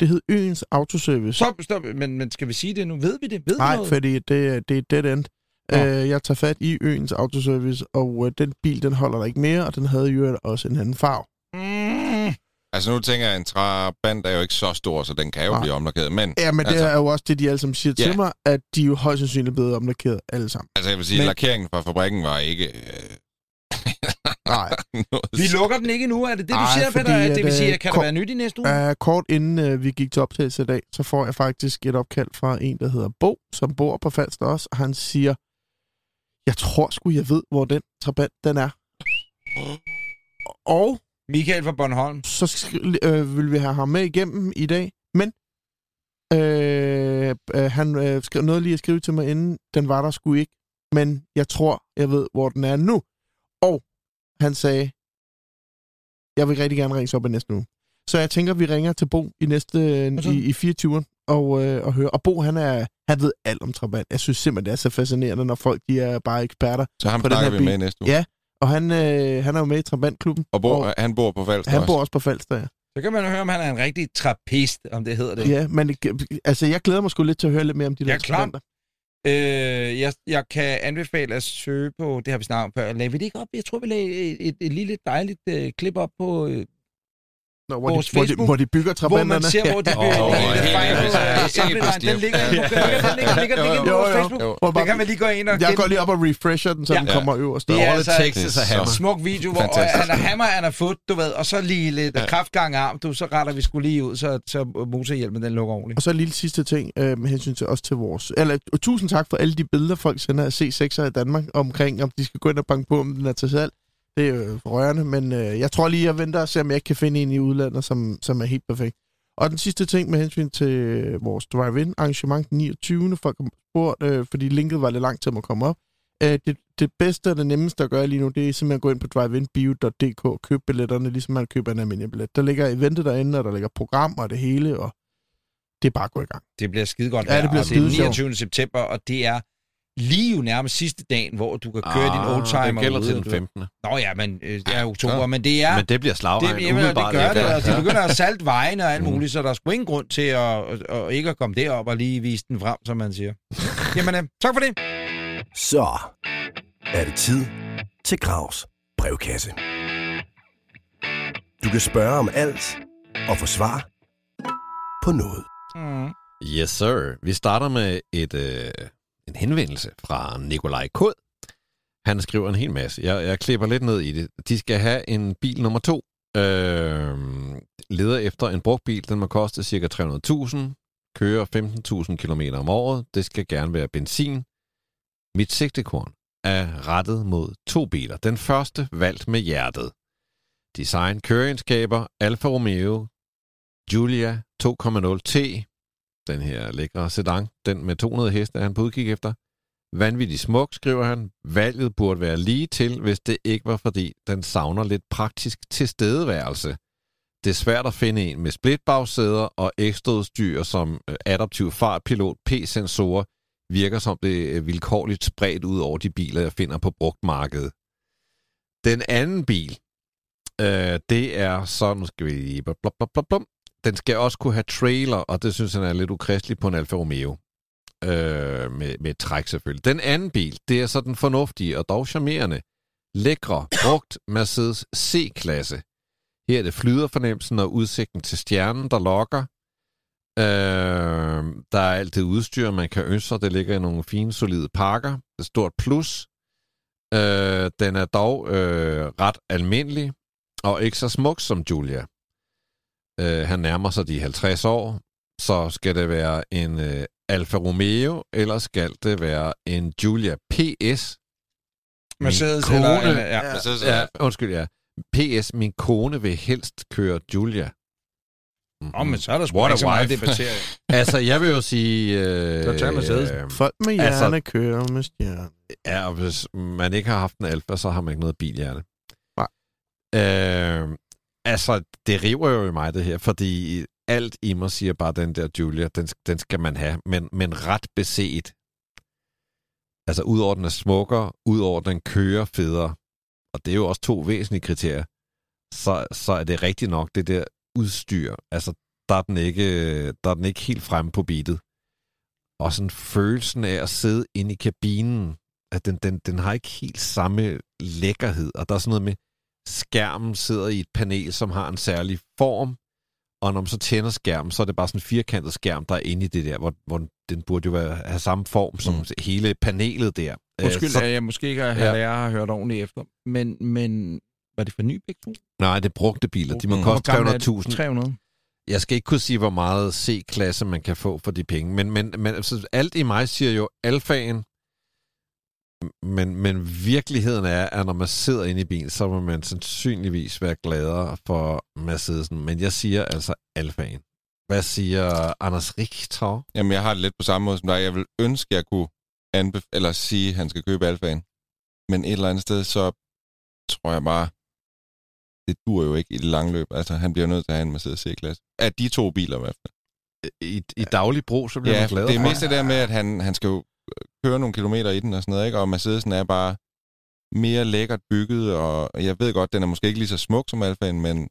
Det hed Øens Autoservice. Stop, stop. Men, men skal vi sige det nu? Ved vi det? Ved vi Nej, noget? fordi det, det er dead end. Nå. Øh, jeg tager fat i Øens Autoservice, og øh, den bil, den holder der ikke mere, og den havde jo også en anden farve. Mm. Altså nu tænker jeg, at en trabant er jo ikke så stor, så den kan jo Nej. blive omlakeret. Men Ja, men det Altså- er jo også det, de alle sammen siger Ja. til mig, at de er jo højst sandsynligt blevet omlakeret alle sammen. altså jeg vil sige, Men- men... lakeringen fra fabrikken var ikke... Øh, Nej. Vi lukker den ikke nu, er det det, du Ej, siger, fordi Peter? At det vil sige, øh, at kan der kom- være nyt i næste uge? Uh, kort inden uh, vi gik til optagelse i dag, så får jeg faktisk et opkald fra en, der hedder Bo, som bor på Falster også, og han siger, jeg tror sgu, jeg ved, hvor den trabant den er. Og Michael fra Bornholm. så skri- øh, vil vi have ham med igennem i dag, men øh, øh, han øh, skrev noget lige at skrive til mig inden, den var der sgu ikke, men jeg tror, jeg ved, hvor den er nu. Og han sagde, jeg vil rigtig gerne ringe op i næste uge. Så jeg tænker, vi ringer til Bo i næste Hvad så? i, i 24 og, øh, og høre. Og Bo, han, er, han ved alt om Trabant. Jeg synes simpelthen, det er så fascinerende, når folk de er bare eksperter. Så ham På den snakker her vi bil. med i næste uge. Ja, og han, øh, han er jo med i Trabantklubben. Og, bor, og han bor på Falster han også. bor også på Falster, ja. Så kan man høre, om han er en rigtig trappist, om det hedder det. Ja, men det- altså, jeg glæder mig sgu lidt til at høre lidt mere om de der Ja, klart. trabanter. Øh, jeg, jeg kan anbefale at søge på, det har vi snakket om før, lagde vi det ikke op? Jeg tror, vi lagde et, et, et lille dejligt øh, klip op på, øh, Nå, hvor, de, Vores hvor, de, Facebook, hvor de bygger hvor trabanterne. man ser, hvor de ja, oh, ja, øh. Den ligger den ligger, på vores Facebook. Der kan man lige gå ind og Jeg går lige op og refresher den, så den kommer øverst. Det er altså- er så- hammer. smuk video, hvor han er hammer, han er fod, du ved, og så lige lidt kraftgang arm, du, så retter vi skulle lige ud, så, så motorhjelmen den lukker ordentligt. Og så en lille sidste ting øh, med hensyn til også til vores... Eller, og tusind tak for alle de billeder, folk sender af C6'er i Danmark omkring, om de skal gå ind og banke på, om den er til salg. Det er jo rørende, men øh, jeg tror lige, jeg venter og ser, om jeg ikke kan finde en i udlandet, som, som er helt perfekt. Og den sidste ting med hensyn til vores drive-in arrangement den 29. Folk har spurgt, øh, fordi linket var lidt langt til at komme op. Øh, det, det bedste og det nemmeste at gøre lige nu, det er simpelthen at gå ind på driveinbio.dk og købe billetterne, ligesom man køber en almindelig billet. Der ligger eventet derinde, og der ligger program og det hele, og det er bare at gå i gang. Det bliver skide godt Ja, det bliver og det er den skide 29. september, og det er lige jo nærmest sidste dagen, hvor du kan køre ah, din oldtimer Det gælder ude, til den du- 15. Nå ja, men øh, det er oktober, Ja. men det er... Men det bliver slagregn. det, jamen, det gør det, og de begynder at salte vejene og alt Mm. muligt, så der er sgu ingen grund til at, at, at ikke at komme derop og lige vise den frem, som man siger. Jamen, øh, tak for det. Så er det tid til Gravs brevkasse. Du kan spørge om alt og få svar på noget. Mm. Yes, sir. Vi starter med et, øh, en henvendelse fra Nikolaj K. Han skriver en hel masse. Jeg, jeg klipper lidt ned i det. De skal have en bil nummer to. Øh, leder efter en brugt bil. Den må koste ca. 300.000. Kører 15.000 km om året. Det skal gerne være benzin. Mit sigtekorn er rettet mod to biler. Den første valgt med hjertet. Design, køreegenskaber, Alfa Romeo, Giulia 2.0 T, den her lækre sedan, den med 200 heste, er han på udkig efter. Vanvittig smuk, skriver han. Valget burde være lige til, hvis det ikke var fordi, den savner lidt praktisk tilstedeværelse. Det er svært at finde en med splitbagsæder og ekstraudstyr som øh, adaptiv fartpilot, P-sensorer, virker som det er vilkårligt spredt ud over de biler, jeg finder på brugtmarkedet. Den anden bil, øh, det er så, nu skal vi lige... Blop, blop, blop, blop. Den skal også kunne have trailer, og det synes han er lidt ukristeligt på en Alfa Romeo. Øh, med, med træk selvfølgelig. Den anden bil, det er så den fornuftige og dog charmerende, lækre, brugt Mercedes C-klasse. Her er det flyderfornemmelsen og udsigten til stjernen, der lokker. Øh, der er alt det udstyr, man kan ønske sig. Det ligger i nogle fine, solide pakker. Det er et stort plus. Øh, den er dog øh, ret almindelig og ikke så smuk som Julia. Øh, han nærmer sig de 50 år, så skal det være en øh, Alfa Romeo, eller skal det være en Giulia PS. Min Mercedes kone, eller... ja. Ja. Ja, undskyld, ja. PS, min kone vil helst køre Giulia. Mm. Åh, men så er der sgu ikke så meget debattere. Altså, jeg vil jo sige... Øh, Så tag Mercedes. Øh, Folk med hjerne Altså- altså, kører med stjerne. ja, og hvis man ikke har haft en Alfa, så har man ikke noget bilhjerte. Nej. Øh, altså, det river jo i mig, det her, fordi alt i mig siger bare, den der Julia, den, den skal man have, men, men ret beset. Altså, udover den er smukkere, udover den kører federe, og det er jo også to væsentlige kriterier, så, så er det rigtigt nok det der udstyr. Altså, der er den ikke, der er den ikke helt fremme på beatet. Og sådan følelsen af at sidde inde i kabinen, at den, den, den har ikke helt samme lækkerhed. Og der er sådan noget med skærmen sidder i et panel, som har en særlig form, og når man så tænder skærmen, så er det bare sådan en firkantet skærm, der er inde i det der, hvor, hvor den burde jo være, have samme form som Mm. hele panelet der. Øh, Undskyld, så, jeg måske ikke har, Ja. jeg har hørt ordentligt efter. Men, men var det for ny begge to? nej, det er brugte biler. De må Mm. koste Hvor gammel er det? 300.000. 300. Jeg skal ikke kunne sige, hvor meget C-klasse man kan få for de penge, men, men, men altså, alt i mig siger jo alfaen, men, men virkeligheden er, at når man sidder inde i bilen, så vil man sandsynligvis være gladere for Mercedesen. Men jeg siger altså alfaen. Hvad siger Anders Richter? Jamen, jeg har det lidt på samme måde som dig. Jeg vil ønske, at jeg kunne anbef- eller sige, at han skal købe alfaen. Men et eller andet sted, så tror jeg bare, det dur jo ikke i det lange løb. Altså, han bliver nødt til at have en Mercedes C-klasse. Af de to biler i hvert fald. I, i daglig brug, så bliver Ja, man gladere det er mest det der med, at han, han skal jo køre nogle kilometer i den og sådan noget, ikke? Og Mercedesen er bare mere lækkert bygget, og jeg ved godt, den er måske ikke lige så smuk som alfaen, men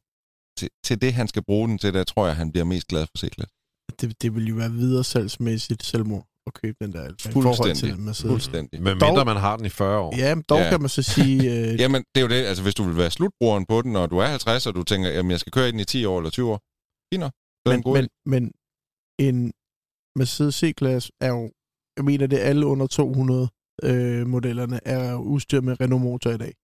til, til det, han skal bruge den til, der tror jeg, han bliver mest glad for C-klasse. Det, det vil jo være videre salgsmæssigt selvmord at købe den der Alfa. i forhold til Fuldstændig. Mercedes. Fuldstændig. Men mindre Dog- man har den i 40 år. Ja, men dog Ja. kan man så sige... Øh, Jamen, det er jo det. Altså, hvis du vil være slutbrugeren på den, og du er 50, og du tænker, jamen, jeg skal køre i den i 10 år eller 20 år, fint nok. Men, men, men en Mercedes C-klasse er jo... Jeg mener, det er alle under 200 øh, modellerne er udstyret med Renault motor i dag.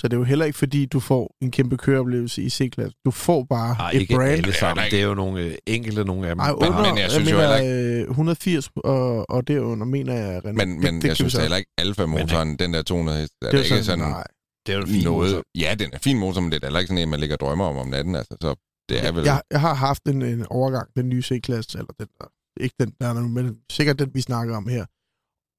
Så det er jo heller ikke, fordi du får en kæmpe køreoplevelse i C-klasse. Du får bare Ej, et ikke brand. alle sammen. Er Det er jo nogle øh, enkelte nogle af dem. Ej, der under, har- men jeg synes jo mener, heller øh, 180 og, og derunder, mener jeg Renault. Men, men jeg synes vi så- da heller ikke, Alfa-motoren, den der 200 hest, er det det er ikke sådan, sådan nej. det er jo en fin noget... motor. Ja, den er fin motor, men det er da heller ikke sådan en, man ligger og drømmer om om natten. Altså, så det er vel... Jeg, jeg har haft en, en overgang, den nye C-klasse, eller den der, ikke den der er men sikkert den, vi snakker om her.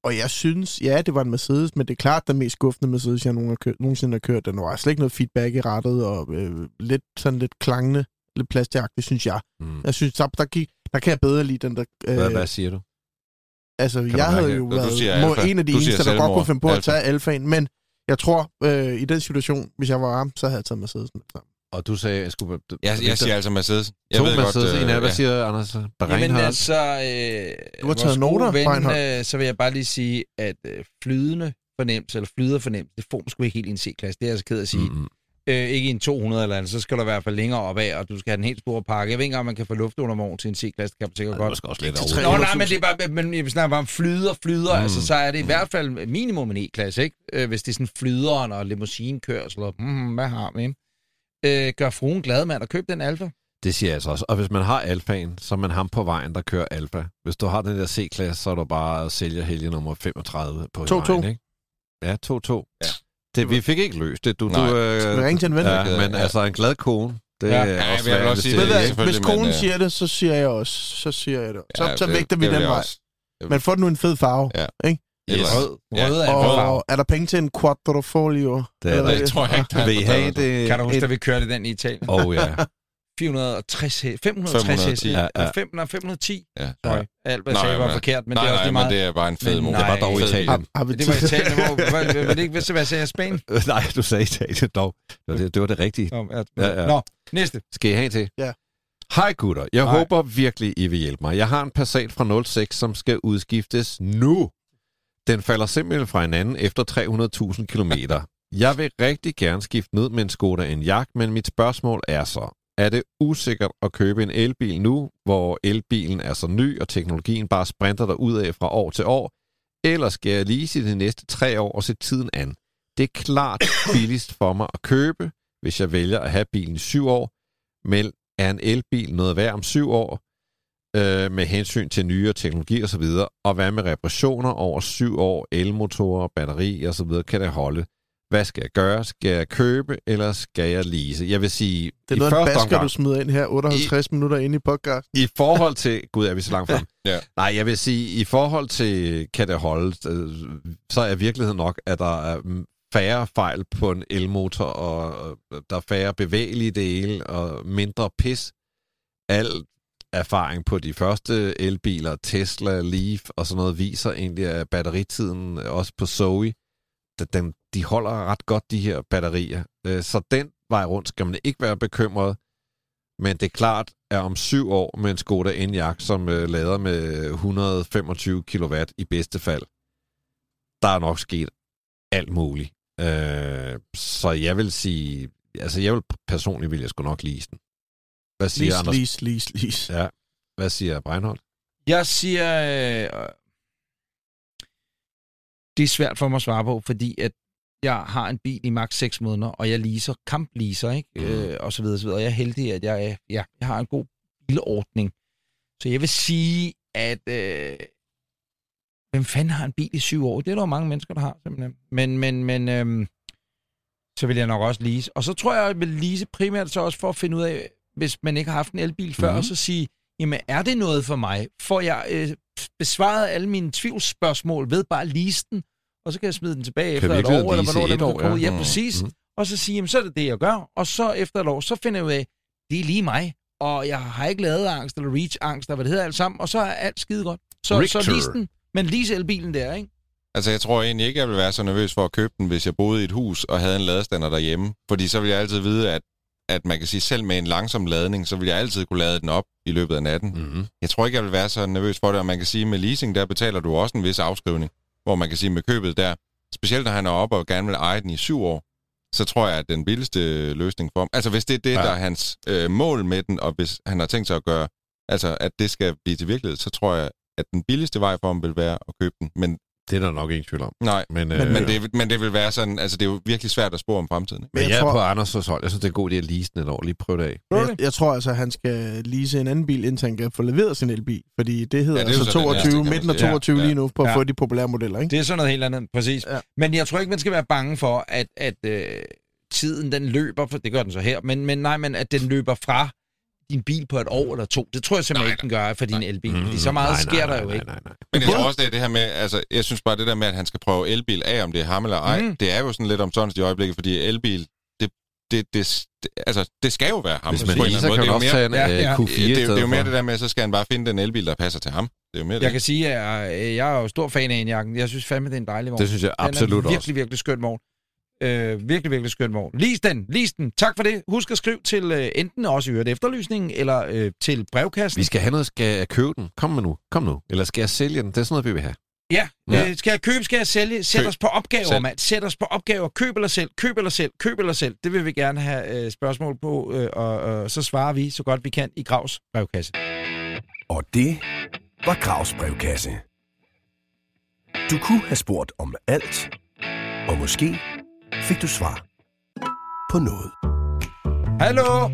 Og jeg synes, ja, det var en Mercedes, men det er klart den mest skuffende Mercedes, jeg nogen har kørt, nogensinde har kørt. Den var slet ikke noget feedback i rettet, og øh, lidt sådan lidt klangende, lidt plastikagtigt, synes jeg. Mm. Jeg synes, der, der, gik, der kan jeg bedre lide den der... Øh, Hvad, hvad siger du? altså, man jeg havde jo været må, en af de Du eneste, der godt kunne finde på at Alfa. tage alfaen, men jeg tror, øh, i den situation, hvis jeg var ham, så havde jeg taget Mercedesen. Og du sagde, jeg skulle... Jeg, jeg siger altså Mercedes. Jeg to ved Mercedes, godt, en af øh, hvad ja. siger Anders? Jamen Reinhardt? altså, øh, Du har taget noter, ven, øh, så vil jeg bare lige sige, at øh, flydende fornemmelse, eller flyder fornemmelse, det får man sgu ikke helt i en C-klasse. Det er jeg så ked af at sige. Mm. Mm-hmm. Øh, ikke i en 200 eller andet, så skal du i hvert fald længere opad, og du skal have den helt store pakke. Jeg ved ikke engang, om man kan få luft under morgen til en C-klasse, det kan man sikkert Det godt. var sgu også lidt over. Nå, nej, men det er bare, men vi snakker bare om flyder, flyder, Mm. mm. altså så er det i hvert fald minimum en E-klasse, ikke? Øh, hvis det er sådan flyderen og limousinekørsel, og mm, hvad har vi? Øh, gør fruen glad, mand, at købe den Alfa? Det siger jeg altså også. Og hvis man har alfaen, så er man ham på vejen, der kører alfa. Hvis du har den der C-klasse, så er du bare at sælge helge nummer 35 på 2-2. vejen, ikke? Ja, 2-2. Ja. Det, vi fik ikke løst det. Du, Nej. du, øh, Skal vi ringe til en ven? Ja, Ja. men altså en glad kone, det Ja. er Ja, også jeg vil værd, også hvis sige det- det hvad, hvis konen men, øh, siger det, så siger jeg også. Så siger jeg det. Så, Ja, så det- vægter vi det den jeg vej. Men få nu en fed farve. Ja. Ikke? Yes. Rød, Ja. rød er Og- er der penge til en quadrofolio? Det er Eller Det tror jeg ikke, der er Vil I have det? Kan du huske, et- da vi kørte den i Italien? Åh oh, ja. 460 heste. 560 heste. 510. Ja, ja. Ja, 5, nej, 510. Ja. Sorry. Alt, hvad jeg Nej, sagde, var men- forkert, men nej, det er også nej, lige men meget. det er bare en fed Men motor. nej. Det var dog Italien. Har, har vi Det var? Italien. Hvor, hvad, hvad, hvad, hvad, hvad sagde jeg? Spanien? Nej, du sagde Italien dog. Det var det, det, var det rigtige. Nå, ja. Ja, ja. Nå, næste. Skal I have til? Ja. Hej gutter, jeg Hej. håber virkelig, I vil hjælpe mig. Jeg har en Passat fra 06, som skal udskiftes nu. Den falder simpelthen fra hinanden efter 300.000 km. Jeg vil rigtig gerne skifte ned med en Skoda Enyaq, men mit spørgsmål er så, er det usikkert at købe en elbil nu, hvor elbilen er så ny, og teknologien bare sprinter der af fra år til år, eller skal jeg lease i de næste tre år og se tiden an? Det er klart billigst for mig at købe, hvis jeg vælger at have bilen i syv år, men er en elbil noget værd om syv år, øh, med hensyn til nyere teknologi osv., og hvad med reparationer over syv år, elmotorer, batteri osv., kan det holde? Hvad skal jeg gøre? Skal jeg købe, eller skal jeg lease? Jeg vil sige, Det er i noget af basker, omgang, du smider ind her 58 minutter inde i podcast. i forhold til... Gud, er vi så langt frem? Ja. Nej, jeg vil sige, i forhold til, kan det holde, øh, så er virkeligheden nok, at der er færre fejl på en elmotor, og øh, der er færre bevægelige dele, og mindre pis. Al erfaring på de første elbiler, Tesla, Leaf og sådan noget, viser egentlig, at batteritiden, også på Zoe, at den, de holder ret godt, de her batterier. Øh, så den vej rundt skal man ikke være bekymret. Men det er klart, at om syv år med en Skoda Enyaq, som øh, lader med 125 kW i bedste fald, der er nok sket alt muligt. Øh, så jeg vil sige, altså jeg vil personligt vil jeg sgu nok lease den. Hvad siger Lis, Anders? lis, lis, lis. Ja. Hvad siger Breinholt? Jeg siger... Øh, det er svært for mig at svare på, fordi at jeg har en bil i maks 6 måneder, og jeg leaser, kampleaser, ikke? Mm. Øh, og så videre, så videre. Og jeg er heldig, at jeg, er- ja, jeg har en god bilordning. Så jeg vil sige, at... Øh, hvem fanden har en bil i syv år? Det er der jo mange mennesker, der har, simpelthen. Men, men, men... Øh, så vil jeg nok også lease. Og så tror jeg, jeg vil lease primært så også for at finde ud af, hvis man ikke har haft en elbil før, Mhm. mm-hmm. så sige, jamen er det noget for mig? Får jeg øh, besvaret alle mine tvivlsspørgsmål ved bare at lease den, og så kan jeg smide den tilbage efter et år, eller hvornår i den et vil år, komme ud. ja. Ja, Mm, præcis. mm. Og så sige, jamen så er det det, jeg gør. Og så efter et år, så finder jeg ud af, det er lige mig. Og jeg har ikke lavet angst eller reach-angst, eller hvad det hedder alt sammen. Og så er alt skide godt. Så, så lease den. Men lease elbilen der, ikke? Altså, jeg tror egentlig ikke, jeg ville være så nervøs for at købe den, hvis jeg boede i et hus og havde en ladestander derhjemme. Fordi så ville jeg altid vide, at, at man kan sige, selv med en langsom ladning, så vil jeg altid kunne lade den op i løbet af natten. Mm-hmm. Jeg tror ikke, jeg vil være så nervøs for det, og man kan sige, med leasing, der betaler du også en vis afskrivning. Hvor man kan sige, med købet der, specielt når han er oppe og gerne vil eje den i syv år, så tror jeg, at den billigste løsning for ham, altså hvis det er det, Ja. der er hans øh, mål med den, og hvis han har tænkt sig at gøre, altså at det skal blive til virkelighed, så tror jeg, at den billigste vej for ham vil være at købe den. Men Det er der nok ingen tvivl om. nej, Men, men, øh, men, det, men det vil være sådan, altså det er jo virkelig svært at spå om fremtiden. ikke? men jeg jeg, tror- er på Anders' hold. Jeg synes, det er en god idé at lease den et år. Lige prøve det af. Jeg, jeg tror altså, at han skal lease en anden bil, indtil han kan få leveret sin elbil. Fordi det hedder Ja, det altså så den næste, 22, kan man midten af sige. 22 Ja, lige nu, på at ja. få de populære modeller, ikke? Det er sådan noget helt andet, præcis. Ja. Men jeg tror ikke, man skal være bange for, at, at øh, tiden den løber, for det gør den så her, men, men nej, men at den løber fra din bil på et år eller to. Det tror jeg simpelthen Nej, ikke, den gør for din elbil. Mm, Fordi så meget nej, sker nej, der jo nej, ikke. Nej, nej, Men jeg tror også, det er det her med, altså, jeg synes bare, det der med, at han skal prøve elbil af, om det er ham eller ej, Mm. det er jo sådan lidt omsonst i øjeblikket, fordi elbil, det, det, det, det, altså, det skal jo være ham. Hvis man en anden kan man Det er også tage en Ja, ja. øh, Q4 det, er jo- det er jo mere for. det der med, at så skal han bare finde den elbil, der passer til ham. Det er jo mere Jeg det. kan sige, at jeg, jeg er jo stor fan af enjakken. Jeg synes fandme, det er en dejlig vogn. Det synes jeg den absolut er også. virkelig, virkelig skøn vogn. Øh, virkelig, virkelig skøn vogn. Lis den, lis den. Tak for det. Husk at skrive til øh, enten også i øvrigt efterlysningen, eller øh, til brevkassen. Vi skal have noget, skal jeg købe den? Kom med nu, kom nu. Eller skal jeg sælge den? Det er sådan noget, vi vil have. Ja, Ja. Øh, skal jeg købe, skal jeg sælge? Sæt Køb. os på opgaver, Selv. mand. Sæt os på opgaver. Køb eller selv, køb eller selv, køb eller selv. Det vil vi gerne have øh, spørgsmål på, øh, og, og så svarer vi så godt vi kan i Gravs brevkasse. Og det var Gravs brevkasse. Du kunne have spurgt om alt, og måske fik du svar på noget. Hallo?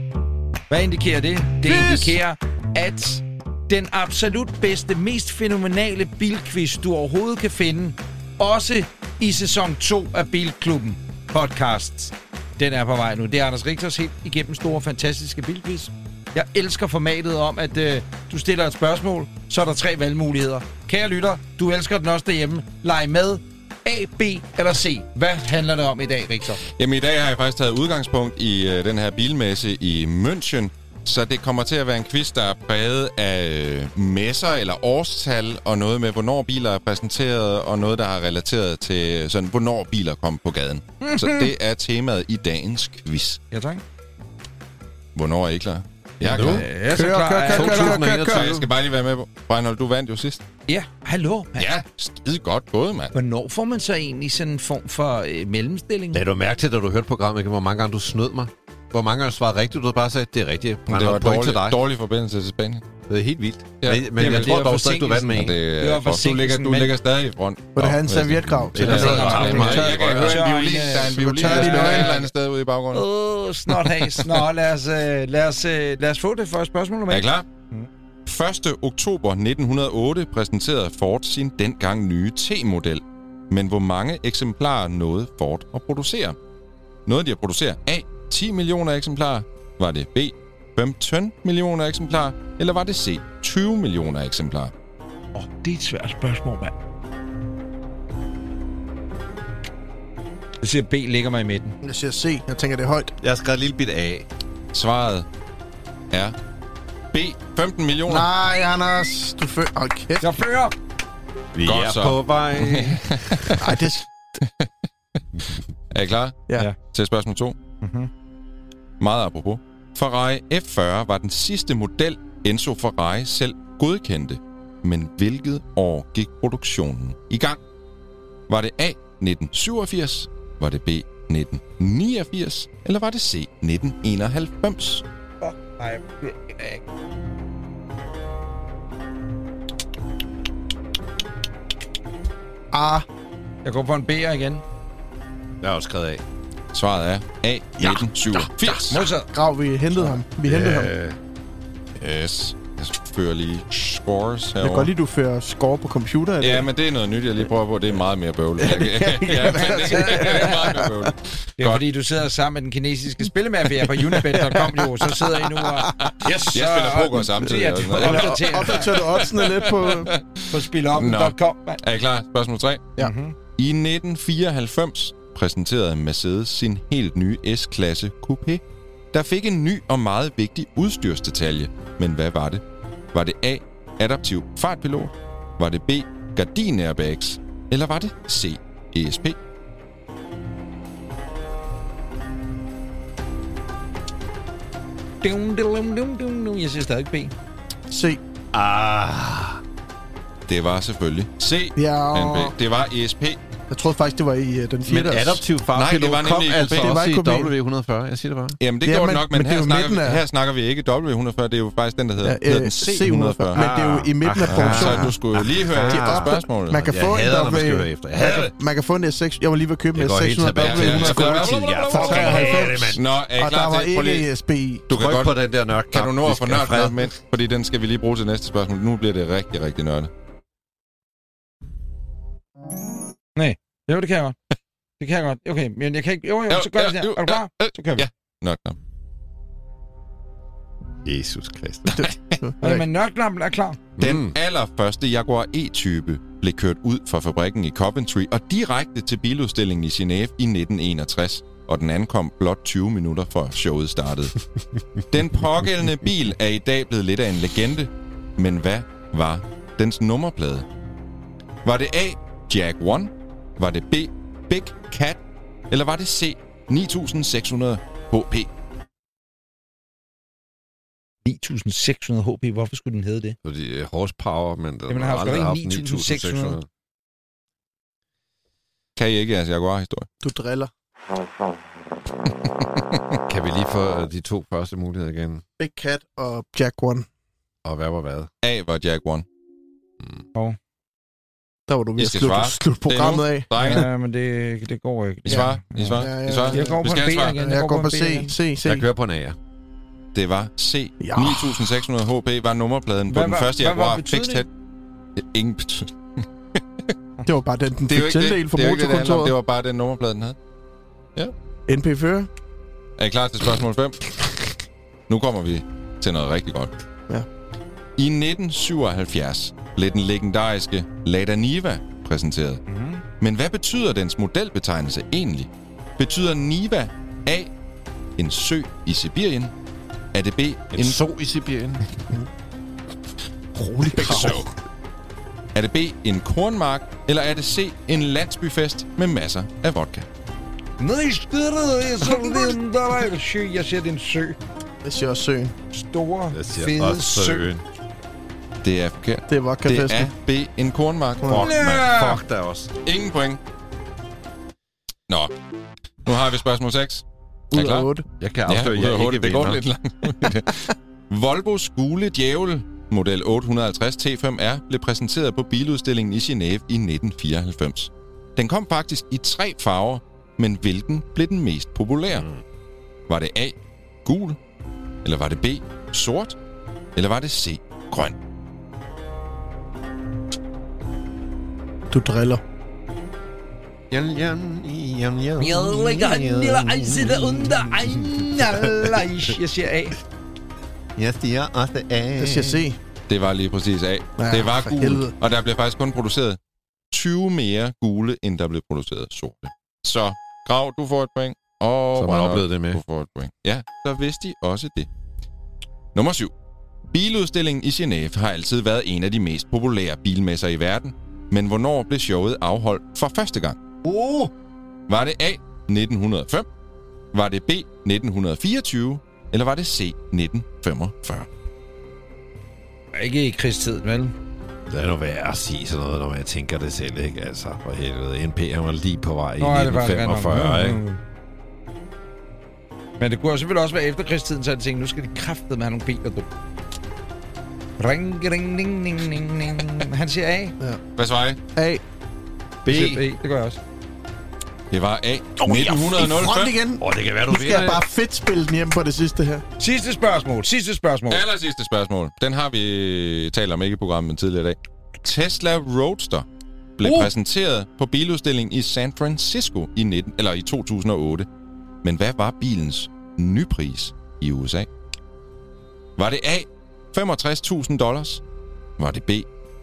Hvad indikerer det? Det indikerer, at den absolut bedste, mest fænomenale bilquiz, du overhovedet kan finde, også i sæson 2 af Bilklubben podcast. Den er på vej nu. Det er Anders Richters helt igennem store, fantastiske bilquiz. Jeg elsker formatet om, at øh, du stiller et spørgsmål, så er der tre valgmuligheder. Kære lytter, du elsker den også derhjemme. Leg med. A, B eller C. Hvad handler det om i dag, Richter? Jamen i dag har jeg faktisk taget udgangspunkt i øh, den her bilmesse i München, så det kommer til at være en quiz, der er præget af øh, messer eller årstal, og noget med, hvornår biler er præsenteret, og noget, der har relateret til sådan, hvornår biler kom på gaden. Så det er temaet i dagens quiz. Ja, tak. Hvornår er I klar? Jeg er klar. Ja, jeg er så Kør, klar. kør, kør, kør, kør, kør, kør. jeg skal bare lige være med på. Reinhold, du vandt jo sidst. Ja, hallo. mand. Ja, skide godt gået, mand. Hvornår får man så egentlig sådan en form for øh, mellemstilling? Lad du mærke til, da du hørte programmet, hvor mange gange du snød mig? Hvor mange gange svarede rigtigt, du havde bare sagde, det er rigtigt. Men det Brænder var point til dårlig, dig. dårlig forbindelse til Spanien. Det er helt vildt. Ja. Men, men Jamen, jeg tror er dog stadig, du vandt med en. det, Det var er, for, du, ligger, du ligger stadig i front. Vil du have en Nå, servietgrav til er er Jeg, kan høre en violin. Der er en øh, violin, der spiller et eller andet sted ude i baggrunden. Åh, oh, snot has. Nå, lad os, øh, lad, os, øh, lad os få det første spørgsmål nummer Er klar? 1. oktober 1908 præsenterede Ford sin dengang nye T-model. Men hvor mange eksemplarer nåede Ford at producere? Nåede de at producere A. 10 millioner eksemplarer? Var det B. 15 millioner eksemplarer? Eller var det C. 20 millioner eksemplarer? Åh, oh, det er et svært spørgsmål, mand. Jeg siger, B ligger mig i midten. Jeg siger C. Jeg tænker, det er højt. Jeg har skrevet et lille bit af. Svaret er B. 15 millioner. Nej, Anders. Du fører... Hold kæft. Jeg fører. Vi Godt er så. på vej. Ej, det... Er I klar? Ja. Ja. Til spørgsmål 2. Mhm. Meget apropos. Ferrari F40 var den sidste model, Enzo Ferrari selv godkendte. Men hvilket år gik produktionen i gang? Var det A. 1987? Var det B. 1989? Eller var det C. 1991? Nej, det er ikke. Ah, Jeg går på en B'er igen. Jeg har også skrevet af. Svaret er A. 1987. Modsat. Grav, vi hentede ham. Vi hentede ham. Øh, Yes. Jeg fører lige scores Jeg kan herovre. godt lide, du fører score på computer. Ja, men det er noget nyt, jeg lige prøver på. Det er meget mere bøvlet. ja, det, det er meget mere bøvlet. Det er Godt. fordi, du sidder sammen med den kinesiske spillemafia på unibet.com jo, så sidder I nu og... Yes, Jeg spiller poker samtidig Ja, og du sådan noget. opdaterer Opdaterer du oddsene lidt på... på spiloppen.com. mand. Er I klar? Spørgsmål 3. Ja. Mhm. I 1994 præsenterede Mercedes sin helt nye S-klasse Coupé, der fik en ny og meget vigtig udstyrsdetalje. Men hvad var det? Var det A. Adaptiv fartpilot? Var det B. Gardin airbags? Eller var det C. ESP? Dum, dum, dum, dum, dum. Jeg siger stadig B. Se. Det var selvfølgelig C. Ja. Det var ESP. Jeg troede faktisk, det var i uh, den fjerde. men adaptiv fartpilot Nej, det var kom altså. Det var også i i Coupé. W140. Jeg siger det bare. Jamen, det Ja, gjorde men- det nok, men, men er her, snakker, vi, af- her snakker vi ikke W140. Det er jo faktisk den, der hedder, Ja, hedder øh, den C140. C140. Men det er jo i midten af Ah, produktionen. Så du skulle jo lige høre Ah. efter op- spørgsmålet. Man kan Jeg få en hader, når man skal W... efter. Man kan få en S6... Jeg var lige ved at købe en Jeg går helt S600 tilbage til W140. skoletiden. Jeg For fucking hader det, 93. mand. Nå, er I Og der klar var til? Prøv lige- ikke ESP i. Du kan godt på den der nørd. Kan du nå at få fred. med? Fordi den skal vi lige bruge til næste spørgsmål. Nu bliver det rigtig, rigtig nørdet. Jo, det kan jeg godt. Det kan jeg godt. Okay, men jeg kan ikke... Jo, jo, så gør vi det her. Er du klar? Så kører vi. Ja. Nok, nok. Jesus Kristus. Okay, men nørklampen er klar. Den Mm. allerførste Jaguar E-type blev kørt ud fra fabrikken i Coventry og direkte til biludstillingen i Genève i 1961, og den ankom blot 20 minutter før showet startede. Den pågældende bil er i dag blevet lidt af en legende, men hvad var dens nummerplade? Var det A. Jag 1? Var det B. Big Cat? Eller var det C. 9600 HP? 9600 HP. Hvorfor skulle den hedde det? Fordi øh, horsepower, men den Jamen, har aldrig haft ikke 9600. Kan I ikke jeres Jaguar-historie? Du driller. Kan vi lige få øh, de to første muligheder igen? Big Cat og Jack One. Og hvad var hvad? A var Jag 1. Der var du ved at skal slutte slut programmet af. Ja, men det, det går ikke. I svarer? I svarer? Ja, ja, ja. Jeg går Vi på skal en B igen. Jeg går på C. C, C. Jeg kører på en A'er. Det var C. Ja. 9600 HP var nummerpladen på Hvad den var- første hvad. Ingen betydning. Det var bare den, den fik tildelt fra ikke det, motorkontoret. var bare den nummerplade, den havde. NP fører. Er I klar til spørgsmål 5? Nu kommer vi til noget rigtig godt. Ja. I 1977 blev den legendariske Lada Niva præsenteret. Mhm. Men hvad betyder dens modelbetegnelse egentlig? Betyder Niva A. En sø i Sibirien? Er det B. En, en so i Sibirien. Rolig krav. Er det B. En kornmark? Eller er det C. En landsbyfest med masser af vodka? Nej, styrret er så lidt, der er en sø. Jeg siger, det er en sø. Jeg siger også søen. Store, fede også sø. søen. Det er forkert. Det var Det kafesten. er B. En kornmark. Fuck, Ja. man. Fuck da også. Ingen point. Nå. Nu har vi spørgsmål 6. Er I Ud klar? af 8. Jeg kan Ja, afsløre, af jeg ikke Det går lidt langt. Volvos gule djævel, model 850 T5R, blev præsenteret på biludstillingen i Genève i 1994. Den kom faktisk i tre farver, men hvilken blev den mest populære? Mm. Var det A. Gul? Eller var det B. Sort? Eller var det C. Grøn? Du driller. Jeg lægger en lille ejse der under egen Jeg siger A. Jeg siger også A. Jeg siger C. Det var lige præcis A. Ja, det var gul, helvede. og der blev faktisk kun produceret 20 mere gule, end der blev produceret sorte. Så Grav, du får et point. Og Så man oplevede det med. Du får et point. Ja, så vidste de også det. Nummer 7. Biludstillingen i Genève har altid været en af de mest populære bilmesser i verden. Men hvornår blev showet afholdt for første gang? Oh, Var det A. 1905? Var det B. 1924? Eller var det C. 1945? ikke i krigstiden, vel? Det er nu værd at sige sådan noget, når jeg tænker det selv, ikke? Altså, for helvede. NP han var lige på vej i Nå, faktisk 1945, rent ikke? Men det kunne selvfølgelig også være efterkrigstiden, så jeg tænkte, nu skal de kraftede med have nogle biler, du. Ring, ring, ding, ding, ding, ding. Han siger A. Hvad svarer I? A. B. Jeg B. Det gør jeg også. Det var A. Oh, front 1905. igen. Åh, det kan være, du Nu skal jeg bare fedt spille den hjem på det sidste her. Sidste spørgsmål. Sidste spørgsmål. Aller sidste spørgsmål. Den har vi talt om ikke i programmet tidligere i dag. Tesla Roadster blev Uh. præsenteret på biludstillingen i San Francisco i, 19, eller i 2008. Men hvad var bilens nypris i USA? Var det A. 65.000 dollars? Var det B.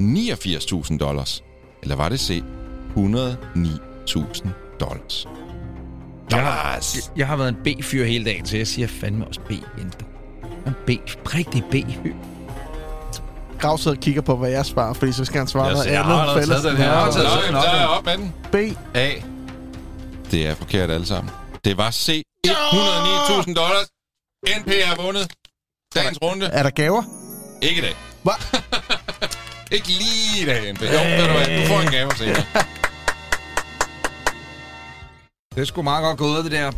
89.000 dollars? Eller var det C. 109.000 dollars? Jeg har, jeg har været en B-fyr hele dagen, så jeg siger fandme også B du. En B. Rigtig B-fyr. Grav sidder og kigger på, hvad jeg svarer, fordi så skal han svare Jeg noget siger, jeg har andet. allerede taget den her. Jeg har taget den er jeg op med den. B. A. Det er forkert alle sammen. Det var C. 109.000 dollars. NP er vundet. Dagens runde. Er der gaver? Ikke i dag. Hvad? Ikke lige i dag, NP. Jo, ved du hvad, du får en gave senere. Det er sgu meget godt gået, det der.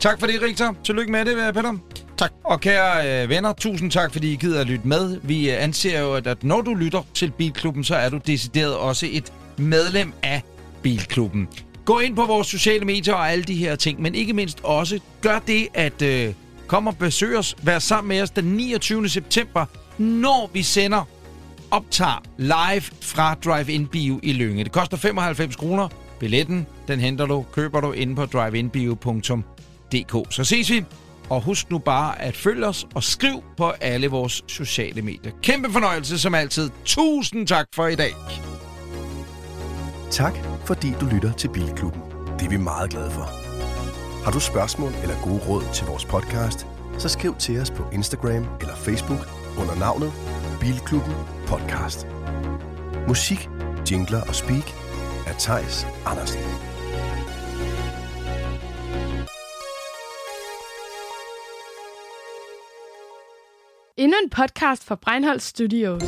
Tak for det, Rigtig. Tillykke med det, Peter. Tak. Og kære øh, venner, tusind tak, fordi I gider at lytte med. Vi øh, anser jo, at, at når du lytter til Bilklubben, så er du decideret også et medlem af Bilklubben. Gå ind på vores sociale medier og alle de her ting, men ikke mindst også gør det, at øh, kom og besøg os, vær sammen med os den 29. september, når vi sender optager live fra Drive-In Bio i Lønge. Det koster 95 kroner. Billetten, den henter du, køber du inde på driveinbio.dk. Så ses vi, og husk nu bare at følge os og skriv på alle vores sociale medier. Kæmpe fornøjelse som altid. Tusind tak for i dag. Tak, fordi du lytter til Bilklubben. Det er vi meget glade for. Har du spørgsmål eller gode råd til vores podcast, så skriv til os på Instagram eller Facebook under navnet Bilklubben Podcast. Musik, jingler og speak af Tejs Andersen. Endnu en podcast fra Breinholt Studios.